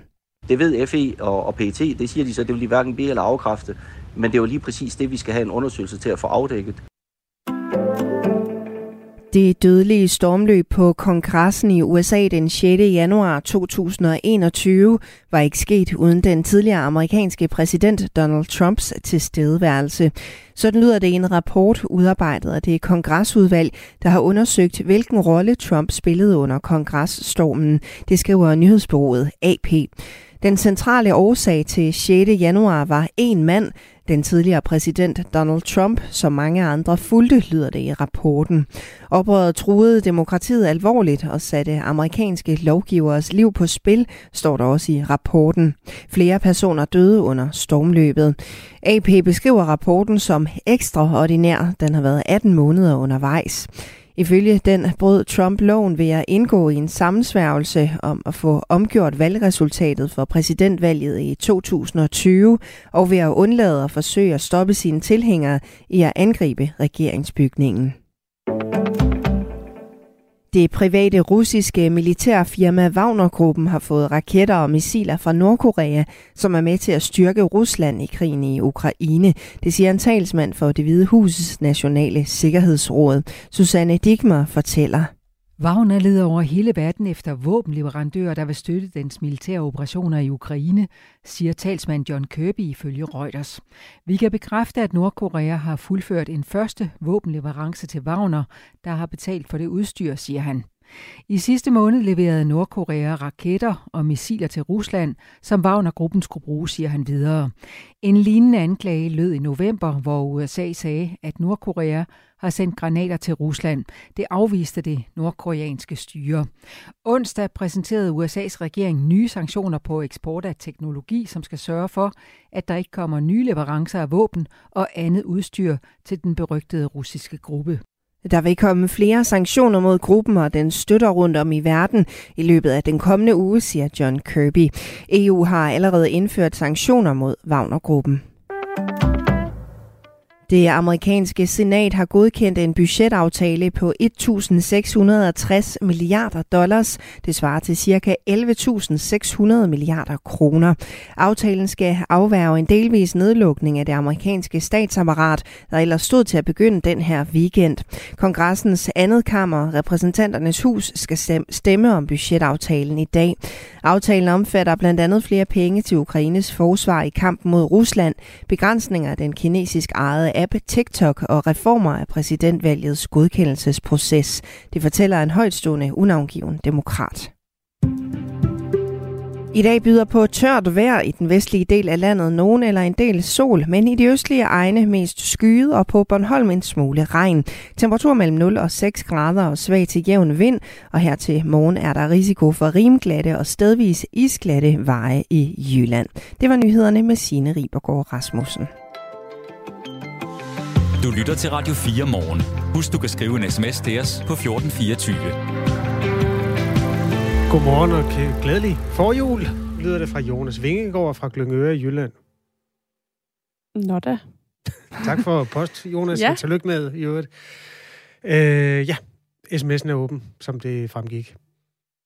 Speaker 15: Det ved FE og, og PET, det siger de så, det vil de hverken bede eller afkræfte. Men det er jo lige præcis det, vi skal have en undersøgelse til at få afdækket.
Speaker 14: Det dødelige stormløb på kongressen i USA den 6. januar 2021 var ikke sket uden den tidligere amerikanske præsident Donald Trumps tilstedeværelse. Sådan lyder det i en rapport udarbejdet af det kongressudvalg, der har undersøgt, hvilken rolle Trump spillede under kongresstormen. Det skriver nyhedsbureauet AP. Den centrale årsag til 6. januar var en mand, den tidligere præsident Donald Trump, som mange andre fulgte, lyder det i rapporten. Oprøret truede demokratiet alvorligt og satte amerikanske lovgivers liv på spil, står der også i rapporten. Flere personer døde under stormløbet. AP beskriver rapporten som ekstraordinær. Den har været 18 måneder undervejs. Ifølge den brød Trump loven ved at indgå i en sammensværgelse om at få omgjort valgresultatet for præsidentvalget i 2020 og ved at undlade at forsøge at stoppe sine tilhængere i at angribe regeringsbygningen. Det private russiske militærfirma Wagner-gruppen har fået raketter og missiler fra Nordkorea, som er med til at styrke Rusland i krigen i Ukraine. Det siger en talsmand for det Hvide Husets nationale sikkerhedsråd. Susanne Digmer fortæller.
Speaker 16: Wagner leder over hele verden efter våbenleverandører, der vil støtte dens militære operationer i Ukraine, siger talsmand John Kirby ifølge Reuters. Vi kan bekræfte, at Nordkorea har fuldført en første våbenleverance til Wagner, der har betalt for det udstyr, siger han. I sidste måned leverede Nordkorea raketter og missiler til Rusland, som Wagner-gruppen skulle bruge, siger han videre. En lignende anklage lød i november, hvor USA sagde, at Nordkorea har sendt granater til Rusland. Det afviste det nordkoreanske styre. Onsdag præsenterede USA's regering nye sanktioner på eksport af teknologi, som skal sørge for, at der ikke kommer nye leverancer af våben og andet udstyr til den berygtede russiske gruppe.
Speaker 14: Der vil komme flere sanktioner mod gruppen og den støtter rundt om i verden i løbet af den kommende uge, siger John Kirby. EU har allerede indført sanktioner mod Wagner-gruppen. Det amerikanske senat har godkendt en budgetaftale på 1.660 milliarder dollars. Det svarer til ca. 11.600 milliarder kroner. Aftalen skal afværge en delvis nedlukning af det amerikanske statsapparat, der ellers stod til at begynde den her weekend. Kongressens andet kammer, repræsentanternes hus, skal stemme om budgetaftalen i dag. Aftalen omfatter blandt andet flere penge til Ukraines forsvar i kampen mod Rusland, begrænsninger af den kinesisk ejede app TikTok og reformer af præsidentvalgets godkendelsesproces. Det fortæller en højtstående unavngiven demokrat. I dag byder på tørt vejr i den vestlige del af landet nogen eller en del sol, men i de østlige egne mest skyet og på Bornholm en smule regn. Temperatur mellem 0 og 6 grader og svag til jævn vind, og her til morgen er der risiko for rimglatte og stedvis isglatte veje i Jylland. Det var nyhederne med Signe Ribergaard Rasmussen.
Speaker 2: Du lytter til Radio 4 morgen. Husk, du kan skrive en sms til os på 1424.
Speaker 3: Godmorgen og glædelig forjul, lyder det fra Jonas Vingegaard fra Glyngøre i Jylland.
Speaker 4: Nå da.
Speaker 3: tak for post, Jonas.
Speaker 4: Ja.
Speaker 3: Tillykke med, i øvrigt. Øh, ja, sms'en er åben, som det fremgik.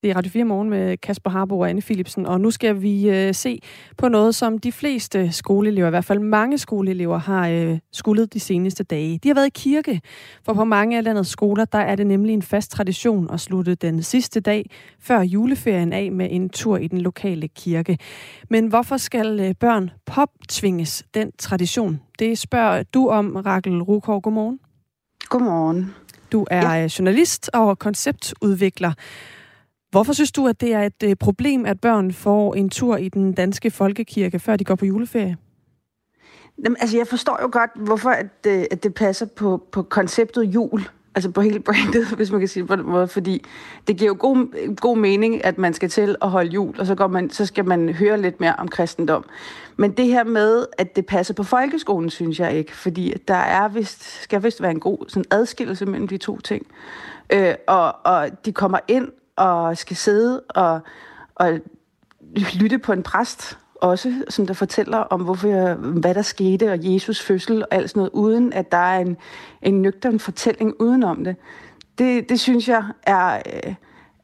Speaker 4: Det er Radio 4 Morgen med Kasper Harbo og Anne Philipsen, og nu skal vi øh, se på noget, som de fleste skoleelever, i hvert fald mange skoleelever, har øh, skuldet de seneste dage. De har været i kirke, for på mange af landets skoler, der er det nemlig en fast tradition at slutte den sidste dag før juleferien af med en tur i den lokale kirke. Men hvorfor skal øh, børn poptvinges den tradition? Det spørger du om, Rakel Rukov. Godmorgen.
Speaker 17: Godmorgen.
Speaker 4: Du er ja. journalist og konceptudvikler. Hvorfor synes du, at det er et øh, problem, at børn får en tur i den danske folkekirke, før de går på juleferie?
Speaker 17: Jamen, altså, jeg forstår jo godt, hvorfor at, øh, at det passer på, på konceptet jul. Altså på hele brandet, hvis man kan sige det på den måde. Fordi det giver jo god, god mening, at man skal til at holde jul, og så, går man, så skal man høre lidt mere om kristendom. Men det her med, at det passer på folkeskolen, synes jeg ikke. Fordi der er vist, skal vist være en god sådan adskillelse mellem de to ting. Øh, og, og de kommer ind og skal sidde og, og lytte på en præst også, som der fortæller om, hvorfor, hvad der skete, og Jesus fødsel og alt sådan noget, uden at der er en, en nøgtern fortælling udenom det. Det, det synes jeg er,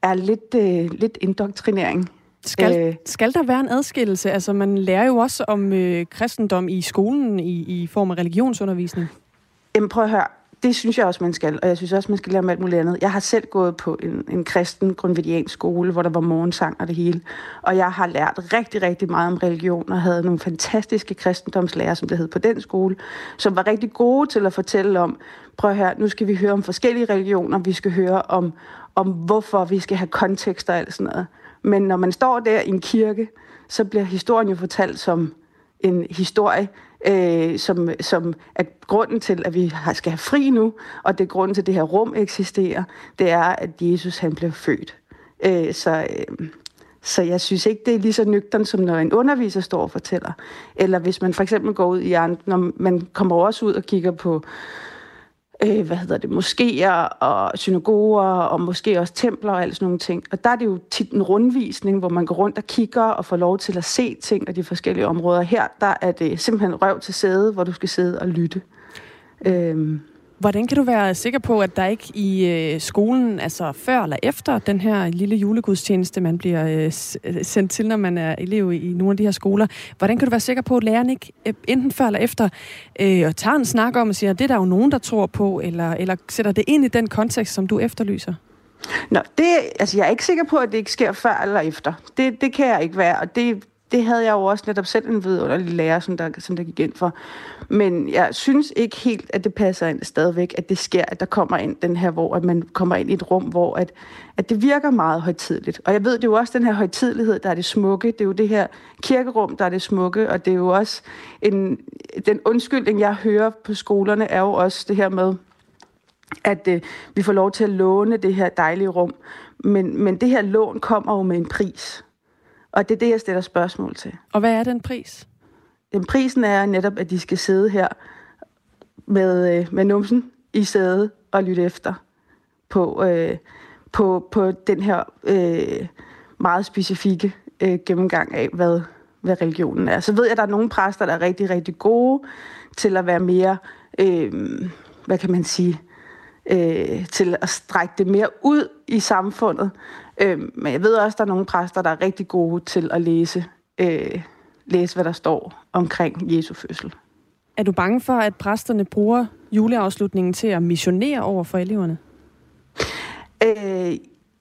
Speaker 17: er lidt, uh, lidt indoktrinering.
Speaker 4: Skal, øh, skal der være en adskillelse? Altså, man lærer jo også om øh, kristendom i skolen i, i form af religionsundervisning.
Speaker 17: Jamen, prøv at høre det synes jeg også, man skal, og jeg synes også, man skal lære om alt muligt andet. Jeg har selv gået på en, en kristen grundvidiansk skole, hvor der var morgensang og det hele, og jeg har lært rigtig, rigtig meget om religion, og havde nogle fantastiske kristendomslærer, som det hed på den skole, som var rigtig gode til at fortælle om, prøv her, nu skal vi høre om forskellige religioner, vi skal høre om, om hvorfor vi skal have kontekst og alt sådan noget. Men når man står der i en kirke, så bliver historien jo fortalt som en historie, øh, som, som at grunden til, at vi skal have fri nu, og det er grunden til, at det her rum eksisterer, det er, at Jesus han blev født. Øh, så, øh, så jeg synes ikke, det er lige så nøgtern, som når en underviser står og fortæller. Eller hvis man for eksempel går ud i andre, når man kommer også ud og kigger på øh, hvad hedder det, moskéer og synagoger og måske også templer og alt sådan nogle ting. Og der er det jo tit en rundvisning, hvor man går rundt og kigger og får lov til at se ting af de forskellige områder. Her der er det simpelthen røv til sæde, hvor du skal sidde og lytte.
Speaker 4: Øhm. Hvordan kan du være sikker på, at der ikke i øh, skolen, altså før eller efter den her lille julegudstjeneste, man bliver øh, øh sendt til, når man er elev i nogle af de her skoler, hvordan kan du være sikker på, at læreren ikke øh, enten før eller efter øh, tager en snak om og siger, at det er der jo nogen, der tror på, eller, eller sætter det ind i den kontekst, som du efterlyser?
Speaker 17: Nå, det, altså jeg er ikke sikker på, at det ikke sker før eller efter. Det, det kan jeg ikke være, og det, det havde jeg jo også netop selv en vidunderlig lærer, som der, som der gik ind for. Men jeg synes ikke helt, at det passer ind stadigvæk, at det sker, at der kommer ind den her, hvor at man kommer ind i et rum, hvor at, at det virker meget højtidligt. Og jeg ved, det er jo også den her højtidlighed, der er det smukke. Det er jo det her kirkerum, der er det smukke, og det er jo også en, den undskyldning, jeg hører på skolerne, er jo også det her med, at øh, vi får lov til at låne det her dejlige rum. Men, men det her lån kommer jo med en pris. Og det er det, jeg stiller spørgsmål til.
Speaker 4: Og hvad er den pris?
Speaker 17: Den prisen er netop, at de skal sidde her med, øh, med numsen i sædet og lytte efter på, øh, på, på den her øh, meget specifikke øh, gennemgang af, hvad, hvad religionen er. Så ved jeg, at der er nogle præster, der er rigtig, rigtig gode til at være mere, øh, hvad kan man sige, øh, til at strække det mere ud i samfundet. Øh, men jeg ved også, at der er nogle præster, der er rigtig gode til at læse, øh, læse hvad der står omkring Jesu fødsel.
Speaker 4: Er du bange for, at præsterne bruger juleafslutningen til at missionere over for eleverne?
Speaker 17: Øh,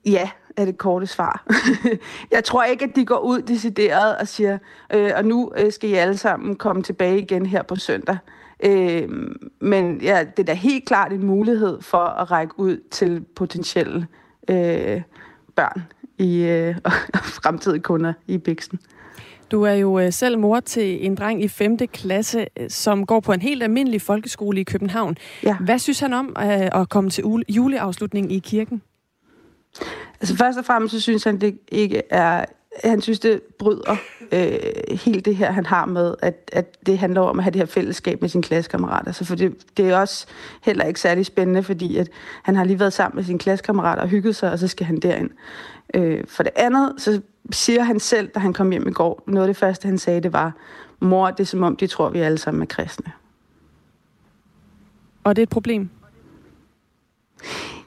Speaker 17: ja, er det korte svar. jeg tror ikke, at de går ud decideret og siger, øh, og nu øh, skal I alle sammen komme tilbage igen her på søndag. Øh, men ja, det er da helt klart en mulighed for at række ud til potentielle øh, børn i øh, fremtidige kunder i Bixen.
Speaker 4: Du er jo øh, selv mor til en dreng i 5. klasse, øh, som går på en helt almindelig folkeskole i København. Ja. Hvad synes han om øh, at komme til juleafslutning i kirken?
Speaker 17: Altså først og fremmest så synes han, det ikke er han synes, det bryder øh, helt det her, han har med, at, at det handler om at have det her fællesskab med sine klassekammerater. Så for det, det er også heller ikke særlig spændende, fordi at han har lige været sammen med sine klassekammerater og hygget sig, og så skal han derind. Øh, for det andet, så siger han selv, da han kom hjem i går, noget af det første, han sagde, det var, mor, det er som om, de tror, vi alle sammen er kristne.
Speaker 4: Og det er et problem?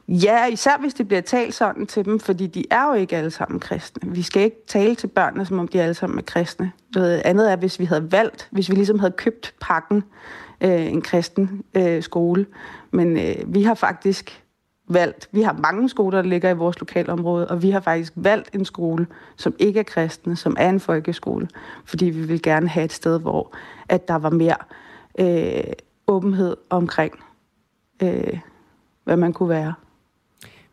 Speaker 17: Ja, især hvis det bliver talt sådan til dem, fordi de er jo ikke alle sammen kristne. Vi skal ikke tale til børnene, som om de alle sammen er kristne. Det andet er, hvis vi havde valgt, hvis vi ligesom havde købt pakken, øh, en kristen øh, skole. Men øh, vi har faktisk valgt, vi har mange skoler, der ligger i vores lokalområde, og vi har faktisk valgt en skole, som ikke er kristne, som er en folkeskole, fordi vi vil gerne have et sted, hvor at der var mere øh, åbenhed omkring, øh, hvad man kunne være.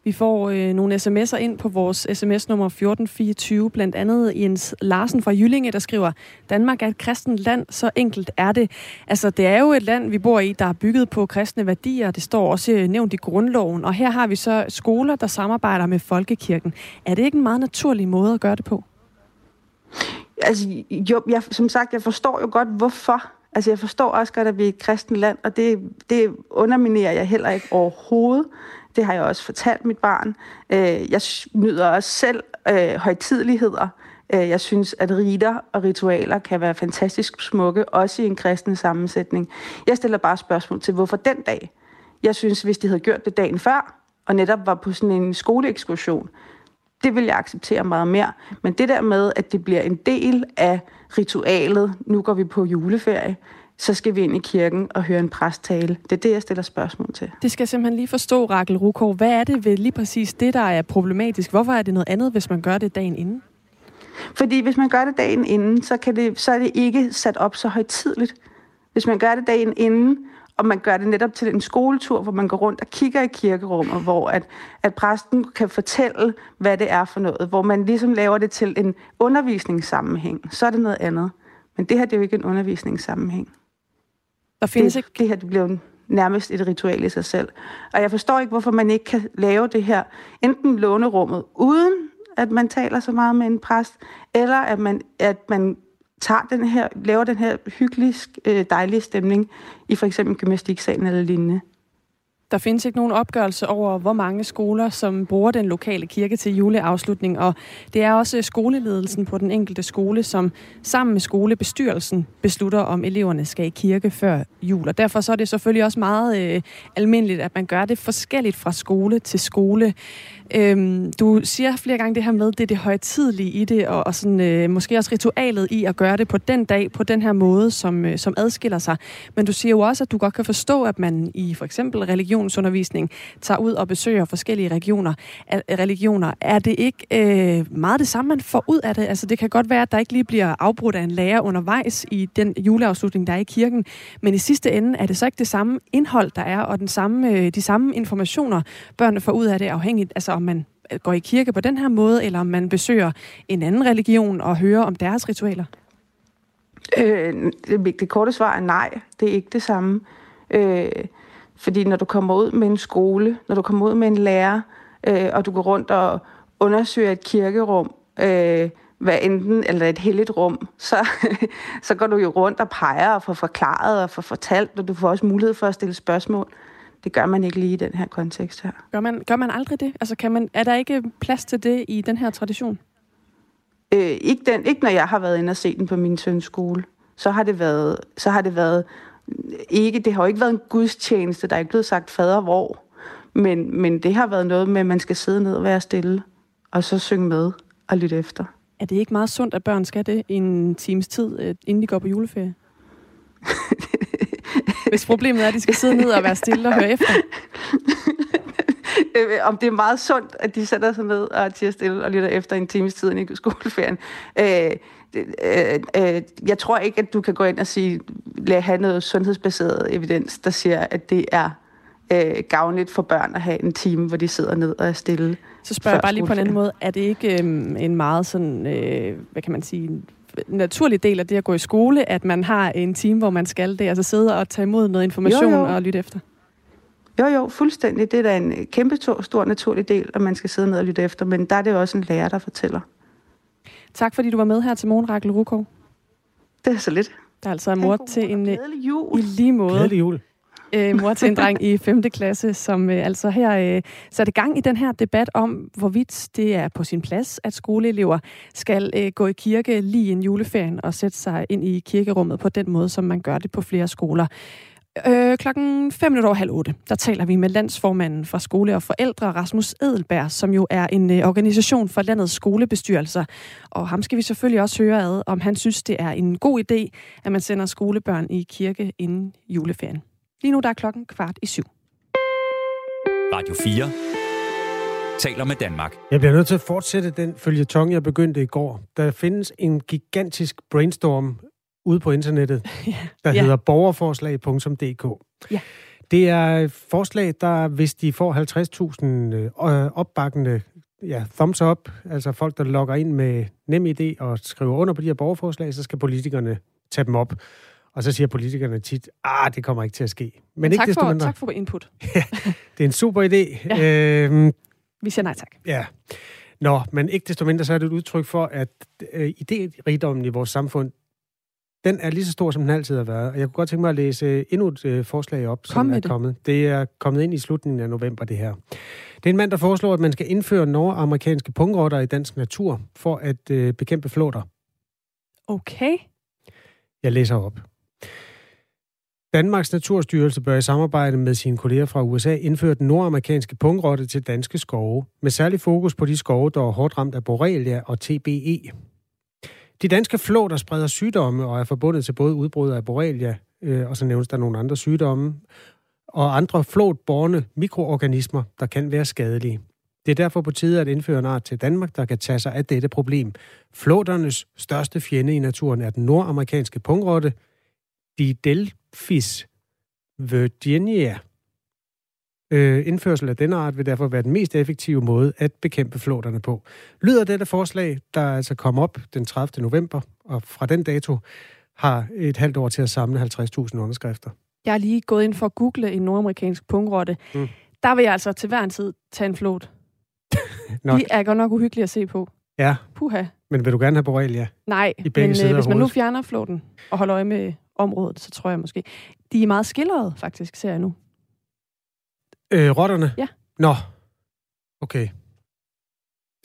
Speaker 4: Vi får øh, nogle sms'er ind på vores sms-nummer 1424, blandt andet Jens Larsen fra Jyllinge, der skriver, Danmark er et kristent land, så enkelt er det. Altså, det er jo et land, vi bor i, der er bygget på kristne værdier. Det står også øh, nævnt i grundloven. Og her har vi så skoler, der samarbejder med Folkekirken. Er det ikke en meget naturlig måde at gøre det på?
Speaker 17: Altså, jo, jeg, som sagt, jeg forstår jo godt, hvorfor. Altså, jeg forstår også godt, at vi er et kristent land, og det, det underminerer jeg heller ikke overhovedet. Det har jeg også fortalt mit barn. Øh, jeg nyder også selv øh, højtidligheder. Øh, jeg synes, at riter og ritualer kan være fantastisk smukke, også i en kristen sammensætning. Jeg stiller bare spørgsmål til, hvorfor den dag? Jeg synes, hvis de havde gjort det dagen før, og netop var på sådan en skoleekskursion, det vil jeg acceptere meget mere. Men det der med, at det bliver en del af ritualet, nu går vi på juleferie, så skal vi ind i kirken og høre en præsttale. Det er det, jeg stiller spørgsmål til.
Speaker 4: Det skal jeg simpelthen lige forstå, Rakel Rukov. Hvad er det ved lige præcis det, der er problematisk? Hvorfor er det noget andet, hvis man gør det dagen inden?
Speaker 17: Fordi hvis man gør det dagen inden, så, kan det, så er det ikke sat op så højtidligt. Hvis man gør det dagen inden, og man gør det netop til en skoletur, hvor man går rundt og kigger i kirkerummet, hvor at, at præsten kan fortælle, hvad det er for noget, hvor man ligesom laver det til en undervisningssammenhæng, så er det noget andet. Men det her det er jo ikke en undervisningssammenhæng.
Speaker 4: Der findes
Speaker 17: det,
Speaker 4: ikke...
Speaker 17: det her det bliver nærmest et ritual i sig selv. Og jeg forstår ikke, hvorfor man ikke kan lave det her, enten lånerummet, uden at man taler så meget med en præst, eller at man, at man tager den her, laver den her hyggelige, øh, dejlige stemning i for eksempel gymnastiksalen eller lignende.
Speaker 4: Der findes ikke nogen opgørelse over, hvor mange skoler, som bruger den lokale kirke til juleafslutning, og det er også skoleledelsen på den enkelte skole, som sammen med skolebestyrelsen beslutter, om eleverne skal i kirke før jul. Og derfor så er det selvfølgelig også meget øh, almindeligt, at man gør det forskelligt fra skole til skole. Øhm, du siger flere gange det her med, det er det højtidlige i det, og, og sådan, øh, måske også ritualet i at gøre det på den dag, på den her måde, som, øh, som adskiller sig. Men du siger jo også, at du godt kan forstå, at man i for eksempel religionsundervisning tager ud og besøger forskellige regioner. religioner. Er det ikke øh, meget det samme, man får ud af det? Altså det kan godt være, at der ikke lige bliver afbrudt af en lærer undervejs i den juleafslutning, der er i kirken, men i sidste ende er det så ikke det samme indhold, der er, og den samme, øh, de samme informationer, børnene får ud af det, afhængigt altså om man øh, går i kirke på den her måde, eller om man besøger en anden religion og hører om deres ritualer?
Speaker 17: Øh, det, det korte svar er nej, det er ikke det samme. Øh, fordi når du kommer ud med en skole, når du kommer ud med en lærer, øh, og du går rundt og undersøger et kirkerum, øh, hvad enten, eller et helligt rum, så, så går du jo rundt og peger og får forklaret og får fortalt, og du får også mulighed for at stille spørgsmål. Det gør man ikke lige i den her kontekst her.
Speaker 4: Gør man, gør man aldrig det? Altså, kan man, er der ikke plads til det i den her tradition?
Speaker 17: Øh, ikke, den, ikke når jeg har været inde og set den på min søns skole. Så har det været, så har det været ikke, det har jo ikke været en gudstjeneste, der er ikke blevet sagt fader hvor, men, men det har været noget med, at man skal sidde ned og være stille, og så synge med og lytte efter.
Speaker 4: Er det ikke meget sundt, at børn skal det en times tid, øh, inden de går på juleferie? Hvis problemet er, at de skal sidde ned og være stille og høre efter.
Speaker 17: Øh, om det er meget sundt, at de sætter sig ned og tiger stille og lytter efter en times tid i skoleferien. Øh, øh, øh, jeg tror ikke, at du kan gå ind og sige, lad have noget sundhedsbaseret evidens, der siger, at det er øh, gavnligt for børn at have en time, hvor de sidder ned og er stille.
Speaker 4: Så spørger jeg bare lige på en anden måde. Er det ikke øhm, en meget sådan, øh, hvad kan man sige, naturlig del af det at gå i skole, at man har en time, hvor man skal det, altså sidde og tage imod noget information
Speaker 17: jo, jo.
Speaker 4: og lytte efter?
Speaker 17: Jo, jo, fuldstændig. Det er da en kæmpe to, stor naturlig del, at man skal sidde ned og lytte efter, men der er det jo også en lærer, der fortæller.
Speaker 4: Tak fordi du var med her til morgen, Rakel Rukov.
Speaker 17: Det er så lidt.
Speaker 4: Der er altså mor til en...
Speaker 17: jul.
Speaker 4: I lige måde.
Speaker 3: Glædelig jul.
Speaker 4: øh, mor til en dreng i 5. klasse, som øh, altså her øh, satte gang i den her debat om, hvorvidt det er på sin plads, at skoleelever skal øh, gå i kirke lige en juleferien og sætte sig ind i kirkerummet på den måde, som man gør det på flere skoler. Øh, klokken 5 minutter over halv otte, der taler vi med landsformanden for skole og forældre, Rasmus Edelberg, som jo er en øh, organisation for landets skolebestyrelser. Og ham skal vi selvfølgelig også høre ad, om han synes, det er en god idé, at man sender skolebørn i kirke inden juleferien. Lige nu der er klokken kvart i syv.
Speaker 2: Radio 4 taler med Danmark.
Speaker 3: Jeg bliver nødt til at fortsætte den følgetong, jeg begyndte i går. Der findes en gigantisk brainstorm ude på internettet, der
Speaker 4: Ja.
Speaker 3: hedder borgerforslag.dk.
Speaker 4: Ja.
Speaker 3: Det er et forslag, der hvis de får 50.000 øh, opbakkende ja, thumbs up, altså folk, der logger ind med nem idé og skriver under på de her borgerforslag, så skal politikerne tage dem op. Og så siger politikerne tit, ah, det kommer ikke til at ske. Men,
Speaker 4: Men
Speaker 3: ikke
Speaker 4: tak,
Speaker 3: desto
Speaker 4: for,
Speaker 3: mindre.
Speaker 4: tak for input.
Speaker 3: Det er en super idé.
Speaker 4: Ja.
Speaker 3: Øhm,
Speaker 4: Vi siger nej tak.
Speaker 3: Ja. Nå, men ikke desto mindre, så er det et udtryk for, at øh, idérigdommen i vores samfund, den er lige så stor, som den altid har været. Og jeg kunne godt tænke mig at læse endnu et øh, forslag op, som
Speaker 4: Kom med
Speaker 3: er
Speaker 4: det.
Speaker 3: kommet. Det er kommet ind i slutningen af november, det her. Det er en mand, der foreslår, at man skal indføre nordamerikanske pungrotter i dansk natur, for at øh, bekæmpe flåter.
Speaker 4: Okay.
Speaker 3: Jeg læser op. Danmarks Naturstyrelse bør i samarbejde med sine kolleger fra USA indføre den nordamerikanske pungrotte til danske skove, med særlig fokus på de skove, der er hårdt ramt af borrelia og TBE. De danske flåter spreder sygdomme og er forbundet til både udbrud af borrelia, øh, og så nævnes der nogle andre sygdomme, og andre flåtborne mikroorganismer, der kan være skadelige. Det er derfor på tide at indføre en art til Danmark, der kan tage sig af dette problem. Flåternes største fjende i naturen er den nordamerikanske pungrotte, Didelphis virginia. Øh, indførsel af denne art vil derfor være den mest effektive måde at bekæmpe flåterne på. Lyder dette forslag, der altså kom op den 30. november, og fra den dato har et halvt år til at samle 50.000 underskrifter.
Speaker 4: Jeg er lige gået ind for at google en nordamerikansk pungrotte.
Speaker 3: Mm.
Speaker 4: Der vil jeg altså til hver en tid tage en flot. De er godt nok uhyggelige at se på.
Speaker 3: Ja,
Speaker 4: Puha.
Speaker 3: men vil du gerne have borrelia?
Speaker 4: Nej,
Speaker 3: I begge
Speaker 4: men
Speaker 3: sider
Speaker 4: øh,
Speaker 3: af
Speaker 4: hvis man nu fjerner flåten og holder øje med området, så tror jeg måske. De er meget skildrede, faktisk, ser jeg nu.
Speaker 3: Øh, rotterne?
Speaker 4: Ja.
Speaker 3: Nå, okay.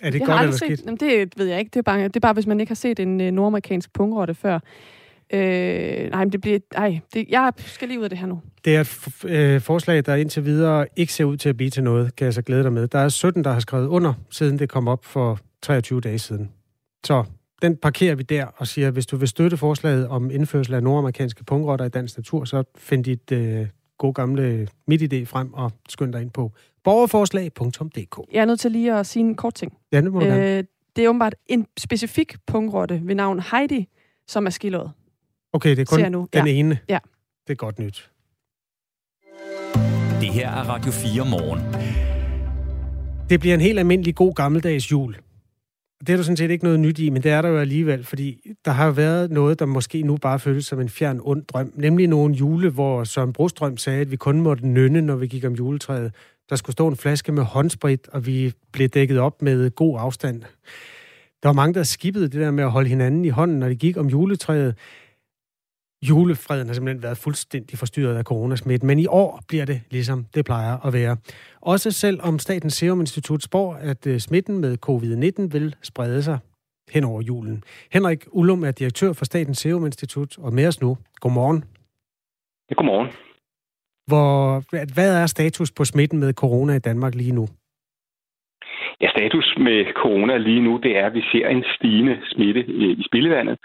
Speaker 3: Er det
Speaker 4: jeg
Speaker 3: godt eller skidt?
Speaker 4: set, jamen, det ved jeg ikke. Det er, bare, det er bare, hvis man ikke har set en øh, nordamerikansk pungrotte før. Øh, nej, men det bliver... Ej, det, jeg skal lige ud af det her nu.
Speaker 3: Det er et f- øh, forslag, der indtil videre ikke ser ud til at blive til noget, kan jeg så glæde dig med. Der er 17, der har skrevet under, siden det kom op for 23 dage siden. Så den parkerer vi der og siger, hvis du vil støtte forslaget om indførsel af nordamerikanske pungrotter i dansk natur, så find dit øh, gode gamle MitID frem og skynd dig ind på borgerforslag.dk.
Speaker 4: Jeg er nødt til lige at sige en kort ting.
Speaker 3: Ja, det må du gerne.
Speaker 4: Øh, det er åbenbart en specifik pungrotte ved navn Heidi, som er skildret.
Speaker 3: Okay, det er kun
Speaker 4: nu.
Speaker 3: den
Speaker 4: Ja.
Speaker 3: ene.
Speaker 4: Ja.
Speaker 3: Det er godt nyt.
Speaker 2: Det her er Radio 4 morgen.
Speaker 3: Det bliver en helt almindelig god gammeldags jul. Det er der sådan set ikke noget nyt i, men det er der jo alligevel, fordi der har været noget, der måske nu bare føles som en fjern ond drøm. Nemlig nogle jule, hvor Søren Brostrøm sagde, at vi kun måtte nynne, når vi gik om juletræet. Der skulle stå en flaske med håndsprit, og vi blev dækket op med god afstand. Der var mange, der skippede det der med at holde hinanden i hånden, når de gik om juletræet. Julefreden har simpelthen været fuldstændig forstyrret af coronasmitten, men i år bliver det ligesom det plejer at være. Også selvom Statens Serum Institut spår, at øh, smitten med covid-19 vil sprede sig hen over julen. Henrik Ullum er direktør for Statens Serum Institut, og med os nu. Godmorgen.
Speaker 18: Ja, godmorgen.
Speaker 3: Hvor, hvad er status på smitten med corona i Danmark lige nu?
Speaker 18: Ja, status med corona lige nu, det er, at vi ser en stigende smitte i, spildevandet.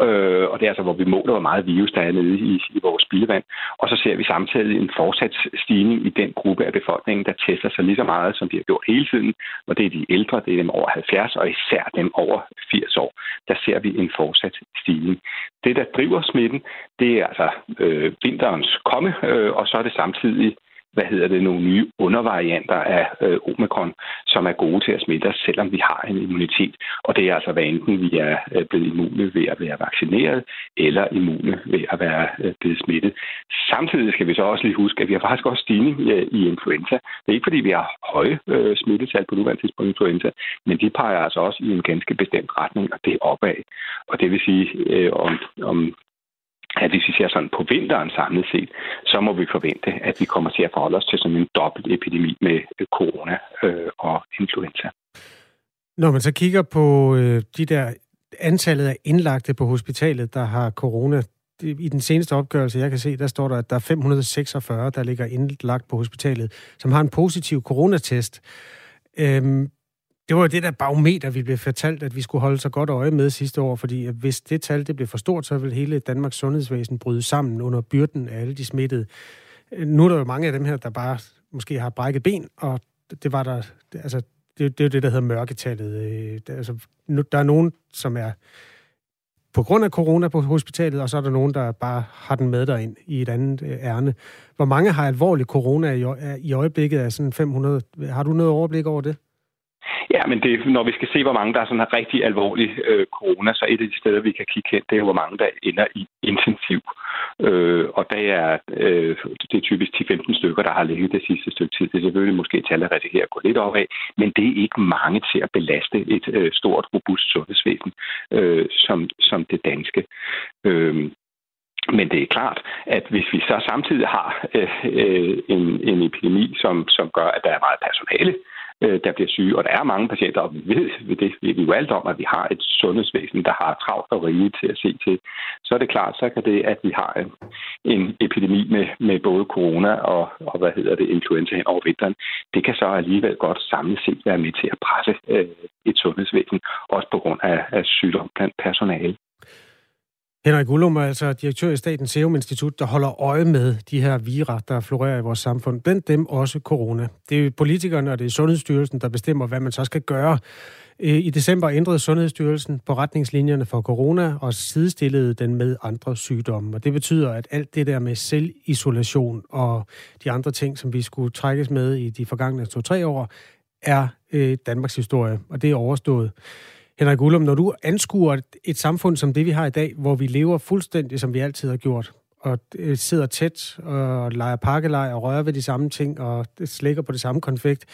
Speaker 18: Øh, og det er altså, hvor vi måler, hvor meget virus der er nede i, i vores spildevand. Og så ser vi samtidig en fortsat stigning i den gruppe af befolkningen, der tester sig lige så meget, som de har gjort hele tiden. Og det er de ældre, det er dem over 70, og især dem over 80 år. Der ser vi en fortsat stigning. Det, der driver smitten, det er altså øh, vinterens komme, øh, og så er det samtidig hvad hedder det, nogle nye undervarianter af øh, omikron, som er gode til at smitte os, selvom vi har en immunitet. Og det er altså, hvad enten vi er øh, blevet immune ved at være vaccineret, eller immune ved at være øh, blevet smittet. Samtidig skal vi så også lige huske, at vi har faktisk også stigning øh, i influenza. Det er ikke, fordi vi har høje øh, smittetal på nuværende tidspunkt influenza, men de peger altså også i en ganske bestemt retning, og det er opad. Og det vil sige, øh, om, om at hvis vi ser sådan på vinteren samlet set, så må vi forvente, at vi kommer til at forholde os til sådan en dobbelt epidemi med øh, corona øh, og influenza.
Speaker 3: Når man så kigger på øh, de der antallet af indlagte på hospitalet, der har corona, i den seneste opgørelse, jeg kan se, der står der, at der er 546, der ligger indlagt på hospitalet, som har en positiv coronatest. Øhm, det var det der barometer, vi blev fortalt, at vi skulle holde så godt øje med sidste år, fordi hvis det tal det blev for stort, så ville hele Danmarks sundhedsvæsen bryde sammen under byrden af alle de smittede. Nu er der jo mange af dem her, der bare måske har brækket ben, og det var der, altså, det, det er det, der hedder mørketallet. Øh, altså, der er nogen, som er på grund af corona på hospitalet, og så er der nogen, der bare har den med derind i et andet øh, ærne. Hvor mange har alvorlig corona i øjeblikket af sådan 500? Har du noget overblik over det?
Speaker 18: Ja, men det, når vi skal se, hvor mange der er sådan her rigtig alvorlig øh, corona, så et af de steder, vi kan kigge hen, det er hvor mange der ender i intensiv. Øh, og det er, øh, det er typisk 10-15 stykker, der har ligget det sidste stykke tid. Det er selvfølgelig måske tallet her at gå lidt op af, men det er ikke mange til at belaste et øh, stort, robust sundhedsvæsen øh, som, som det danske. Øh, men det er klart, at hvis vi så samtidig har øh, øh en, en epidemi, som, som gør, at der er meget personale, øh, Øh, der bliver syge. Og der er mange patienter, og vi ved, det ved vi jo alt om, at vi har et sundhedsvæsen, der har travlt og rige til at se til. Så er det klart, så kan det, at vi har en, en epidemi med, med både corona og, og hvad hedder det, influenza hen over vinteren, det kan så alligevel godt samlet set være med til at presse øh, et sundhedsvæsen, også på grund af, af sygdom blandt personale.
Speaker 3: Henrik Ullum er altså direktør i Statens Serum Institut, der holder øje med de her vira, der florerer i vores samfund. Blandt dem også corona. Det er politikerne og det er Sundhedsstyrelsen, der bestemmer, hvad man så skal gøre. Øh, I december ændrede Sundhedsstyrelsen på retningslinjerne for corona og sidestillede den med andre sygdomme. Og det betyder, at alt det der med selvisolation og de andre ting, som vi skulle trækkes med i de forgangne to-tre år, er øh, Danmarks historie, og det er overstået. Henrik Ullum, når du anskuer et samfund som det, vi har i dag, hvor vi lever fuldstændig, som vi altid har gjort, og øh, sidder tæt og leger pakkelej og rører ved de samme ting og øh, slikker på det samme konfekt,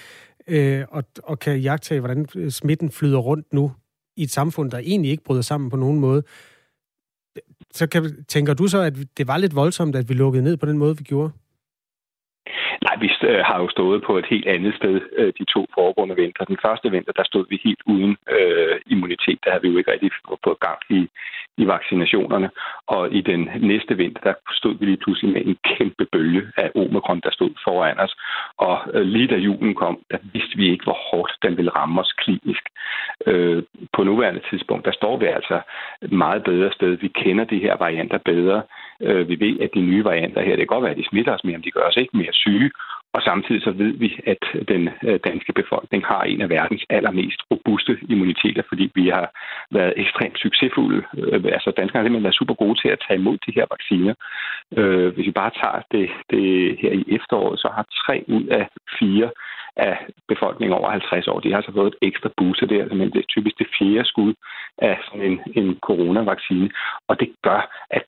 Speaker 3: øh, og, og kan jagtage, hvordan øh, smitten flyder rundt nu i et samfund, der egentlig ikke bryder sammen på nogen måde, så kan, tænker du så, at det var lidt voldsomt, at vi lukkede ned på den måde, vi gjorde?
Speaker 18: Nej, vi øh, har jo stået på et helt andet sted øh, de to foregående vinter. Den første vinter, der stod vi helt uden øh, immunitet. Der havde vi jo ikke rigtig fået gang i, i vaccinationerne. Og i den næste vinter, der stod vi lige pludselig med en kæmpe bølge af omikron, der stod foran os. Og øh, lige da julen kom, der vidste vi ikke, hvor hårdt den ville ramme os klinisk. Øh, på nuværende tidspunkt, der står vi altså et meget bedre sted. Vi kender de her varianter bedre. Øh, vi ved, at de nye varianter her, det kan godt være, at de smitter os mere, men de gør os ikke mere syge. Og samtidig så ved vi, at den øh, danske befolkning har en af verdens allermest robuste immuniteter, fordi vi har været ekstremt succesfulde. Øh, altså danskerne har simpelthen været super gode til at tage imod de her vacciner. Øh, hvis vi bare tager det, det her i efteråret, så har tre ud af fire af befolkningen over 50 år, de har så fået et ekstra booster der, simpelthen det er altså typisk det fjerde skud af sådan en, en coronavaccine. Og det gør, at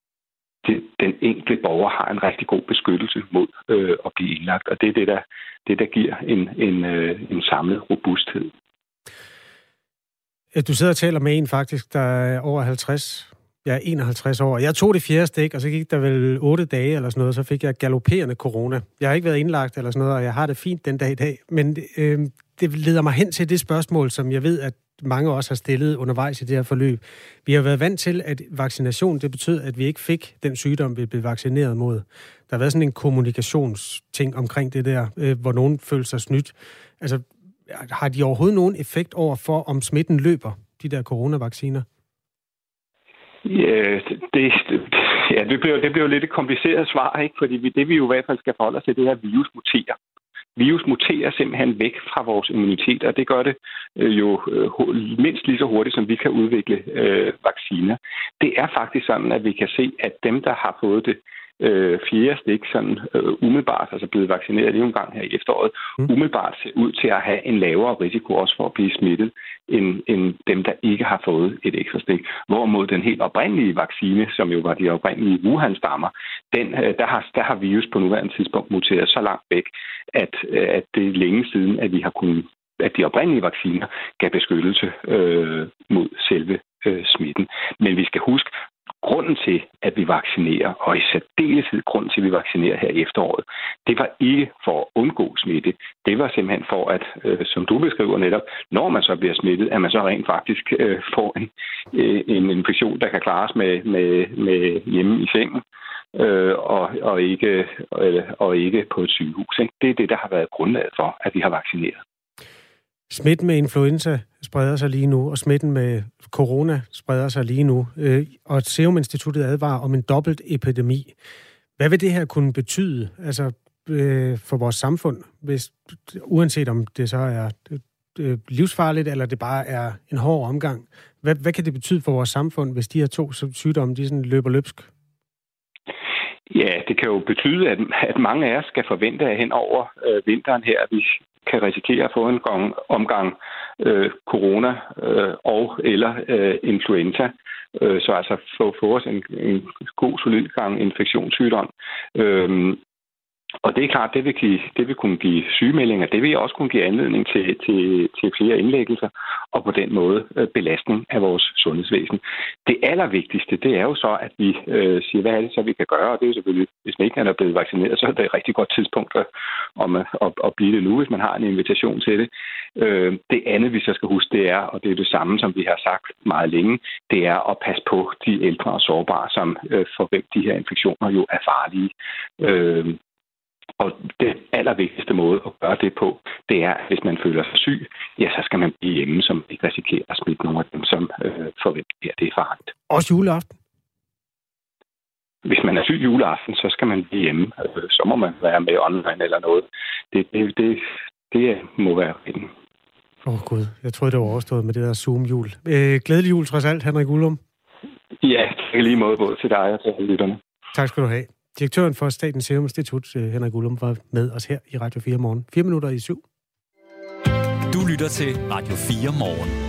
Speaker 18: det, den enkelte borger har en rigtig god beskyttelse mod øh, at blive indlagt, og det er det, der, det, der giver en, en, øh, en samlet robusthed.
Speaker 3: Du sidder og taler med en faktisk, der er over 50. Jeg er 51 år. Jeg tog det fjerde stik, og så gik der vel 8 dage eller sådan noget, så fik jeg galopperende corona. Jeg har ikke været indlagt eller sådan noget, og jeg har det fint den dag i dag. Men øh, det leder mig hen til det spørgsmål, som jeg ved, at mange også har stillet undervejs i det her forløb. Vi har været vant til, at vaccination, det betød, at vi ikke fik den sygdom, vi blev vaccineret mod. Der har været sådan en kommunikationsting omkring det der, øh, hvor nogen føler sig snydt. Altså, har de overhovedet nogen effekt over for, om smitten løber, de der coronavacciner?
Speaker 18: Ja, det, ja, det, bliver, det bliver lidt et kompliceret svar, ikke? fordi vi, det vi jo i hvert fald skal forholde os til, det at virus muterer virus muterer simpelthen væk fra vores immunitet, og det gør det øh, jo øh, mindst lige så hurtigt, som vi kan udvikle øh, vacciner. Det er faktisk sådan, at vi kan se, at dem, der har fået det øh, fjerde stik sådan øh, umiddelbart, altså blevet vaccineret lige en gang her i efteråret, mm. umiddelbart ser ud til at have en lavere risiko også for at blive smittet, end, end dem, der ikke har fået et ekstra stik. Hvorimod den helt oprindelige vaccine, som jo var de oprindelige Wuhan-stammer, den, øh, der, har, der har virus på nuværende tidspunkt muteret så langt væk, at, øh, at det er længe siden, at vi har kunnet at de oprindelige vacciner gav beskyttelse øh, mod selve øh, smitten. Men vi skal huske, grunden til, at vi vaccinerer, og i særdeleshed grunden til, at vi vaccinerer her i efteråret, det var ikke for at undgå smitte. Det var simpelthen for, at, øh, som du beskriver netop, når man så bliver smittet, at man så rent faktisk øh, får en, øh, en infektion, der kan klares med, med, med hjemme i sengen. Øh, og, og, ikke, og, og ikke på et sygehus. Ikke? Det er det, der har været grundlaget for, at vi har vaccineret.
Speaker 3: Smitten med influenza spreder sig lige nu, og smitten med corona spreder sig lige nu. Øh, og Serum Instituttet advarer om en dobbelt epidemi. Hvad vil det her kunne betyde altså, øh, for vores samfund, hvis, uanset om det så er øh, livsfarligt, eller det bare er en hård omgang? Hvad, hvad kan det betyde for vores samfund, hvis de her to sygdomme de sådan løber løbsk?
Speaker 18: Ja, det kan jo betyde, at, at mange af os skal forvente, at hen over øh, vinteren her, at vi kan risikere at få en gang, omgang øh, corona øh, og eller øh, influenza. Øh, så altså få, få os en, en god, solid gang infektionssygdom. Øh, og det er klart, det vil, give, det vil kunne give sygemeldinger. Det vil også kunne give anledning til, til, til flere indlæggelser og på den måde øh, belastning af vores sundhedsvæsen. Det allervigtigste, det er jo så, at vi øh, siger, hvad er det så, vi kan gøre? Og det er jo selvfølgelig, hvis man ikke er blevet vaccineret, så er det et rigtig godt tidspunkt at, om, at, at, at blive det nu, hvis man har en invitation til det. Øh, det andet, vi så skal huske, det er, og det er det samme, som vi har sagt meget længe, det er at passe på de ældre og sårbare, som øh, for hvem de her infektioner jo er farlige. Øh, og den allervigtigste måde at gøre det på, det er, at hvis man føler sig syg, ja, så skal man blive hjemme, som ikke risikerer at smitte nogle af dem, som øh, forventer, at det er farligt.
Speaker 3: Også juleaften?
Speaker 18: Hvis man er syg juleaften, så skal man blive hjemme. Øh, så må man være med online eller noget. Det, det, det, det må være rigtigt.
Speaker 3: Åh oh, gud, jeg troede, det var overstået med det der Zoom-jul. Øh, glædelig jul trods alt, Henrik Ullum.
Speaker 18: Ja, lige måde både til dig og til lytterne.
Speaker 3: Tak skal du have. Direktøren for Statens Serum Institut, øh, Henrik Ullum, var med os her i Radio 4 morgen. 4 minutter i syv.
Speaker 2: Du lytter til Radio 4 morgen.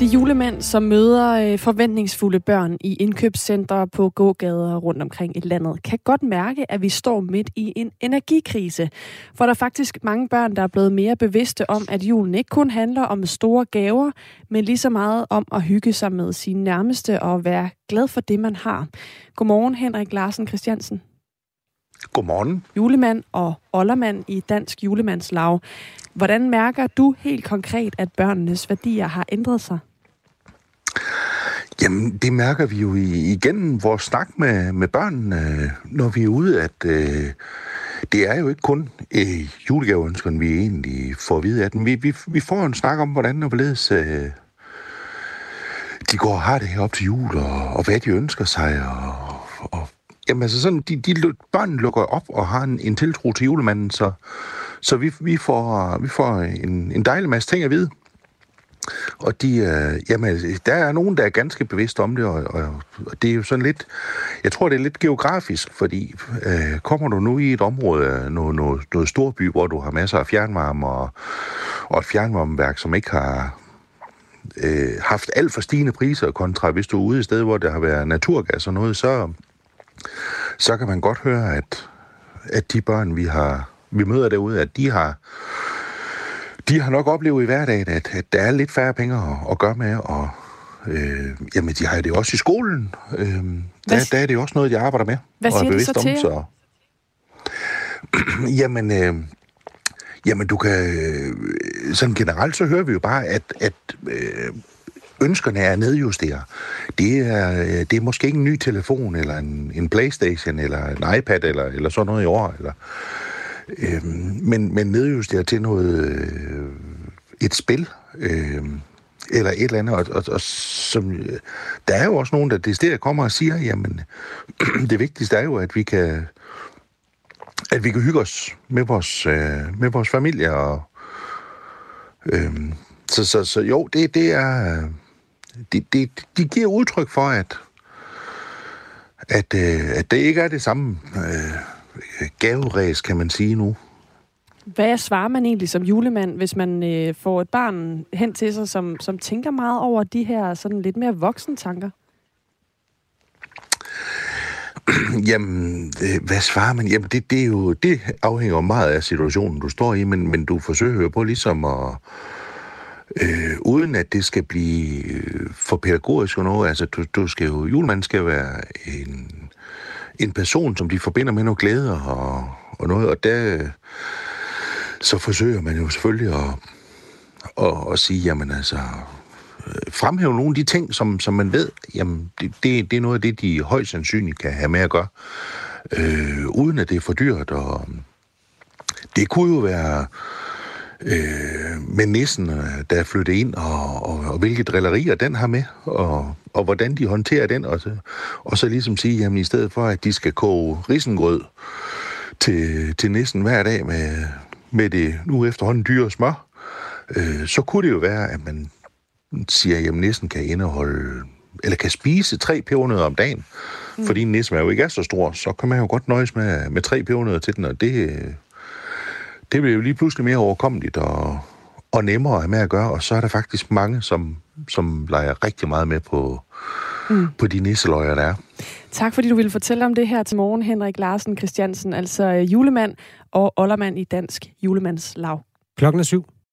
Speaker 4: Det er julemand, som møder øh, forventningsfulde børn i indkøbscentre på gågader rundt omkring i landet, kan godt mærke, at vi står midt i en energikrise. For der er faktisk mange børn, der er blevet mere bevidste om, at julen ikke kun handler om store gaver, men lige så meget om at hygge sig med sine nærmeste og være glad for det, man har. Godmorgen, Henrik Larsen Christiansen.
Speaker 5: Godmorgen.
Speaker 4: Julemand og oldermand i Dansk Julemandslav. Hvordan mærker du helt konkret, at børnenes værdier har ændret sig?
Speaker 5: Jamen, det mærker vi jo igennem vores snak med, med børnene, når vi er ude, at øh, det er jo ikke kun øh, julegaveønskerne, vi egentlig får at vide af dem. Vi, vi, vi får en snak om, hvordan og hvorledes øh, de går og har det her op til jul, og, og hvad de ønsker sig, og, og jamen altså sådan, de, de børn lukker op og har en, en tiltro til julemanden, så, så vi, vi, får, vi får en, en dejlig masse ting at vide. Og de, øh, jamen, der er nogen, der er ganske bevidst om det, og, og, og det er jo sådan lidt, jeg tror, det er lidt geografisk, fordi øh, kommer du nu i et område, noget, noget, noget storby, hvor du har masser af fjernvarme og, og et fjernvarmeværk, som ikke har øh, haft alt for stigende priser kontra, hvis du er ude i sted, hvor der har været naturgas og noget, så, så kan man godt høre, at, at de børn, vi har vi møder derude, at de har de har nok oplevet i hverdagen, at, at der er lidt færre penge at, at gøre med, og øh, jamen, de har det også i skolen. Øh, der, der er det også noget, de arbejder med.
Speaker 4: Hvad siger og er de så til
Speaker 5: så... jamen, øh, jamen, du kan... Øh, sådan generelt, så hører vi jo bare, at, at øh, ønskerne er nedjusteret. Det er, øh, det er måske ikke en ny telefon, eller en, en Playstation, eller en iPad, eller, eller sådan noget i år, eller Øh, men, men nedjustere til noget, øh, et spil, øh, eller et eller andet, og, og, og som, øh, der er jo også nogen, der det kommer og siger, jamen, det vigtigste er jo, at vi kan, at vi kan hygge os med vores, øh, med vores familie, og øh, så, så, så jo, det, det er, øh, det, det, de giver udtryk for, at at, øh, at det ikke er det samme øh, gaveræs, kan man sige nu.
Speaker 4: Hvad svarer man egentlig som julemand, hvis man øh, får et barn hen til sig, som, som tænker meget over de her sådan lidt mere voksne tanker?
Speaker 5: Jamen, øh, hvad svarer man? Jamen, det, det, er jo, det afhænger meget af situationen, du står i, men, men du forsøger jo på ligesom at, øh, uden at det skal blive øh, for pædagogisk og noget, altså du, du skal jo, julemanden skal være en, en person, som de forbinder med noget glæde og, og noget, og der så forsøger man jo selvfølgelig at, at, at sige, jamen altså, øh, fremhæve nogle af de ting, som, som man ved, jamen det, det, det er noget af det, de højst sandsynligt kan have med at gøre, øh, uden at det er for dyrt. Og øh, det kunne jo være øh, med nissen, der er flyttet ind, og, og, og hvilke drillerier den har med, og, og hvordan de håndterer den, og så, og så ligesom sige, jamen i stedet for, at de skal koge risengrød til, til nissen hver dag med, med det nu efterhånden dyre smør, øh, så kunne det jo være, at man siger, at nissen kan indeholde, eller kan spise tre pebernødder om dagen. Mm. Fordi nissen er jo ikke er så stor, så kan man jo godt nøjes med, med tre pebernødder til den, og det, det bliver jo lige pludselig mere overkommeligt og, og nemmere at have med at gøre, og så er der faktisk mange, som, som leger rigtig meget med på, mm. på de nisseløjer, der er.
Speaker 4: Tak fordi du ville fortælle om det her til morgen, Henrik Larsen Christiansen, altså julemand og oldermand i Dansk Julemandslav.
Speaker 3: Klokken er syv.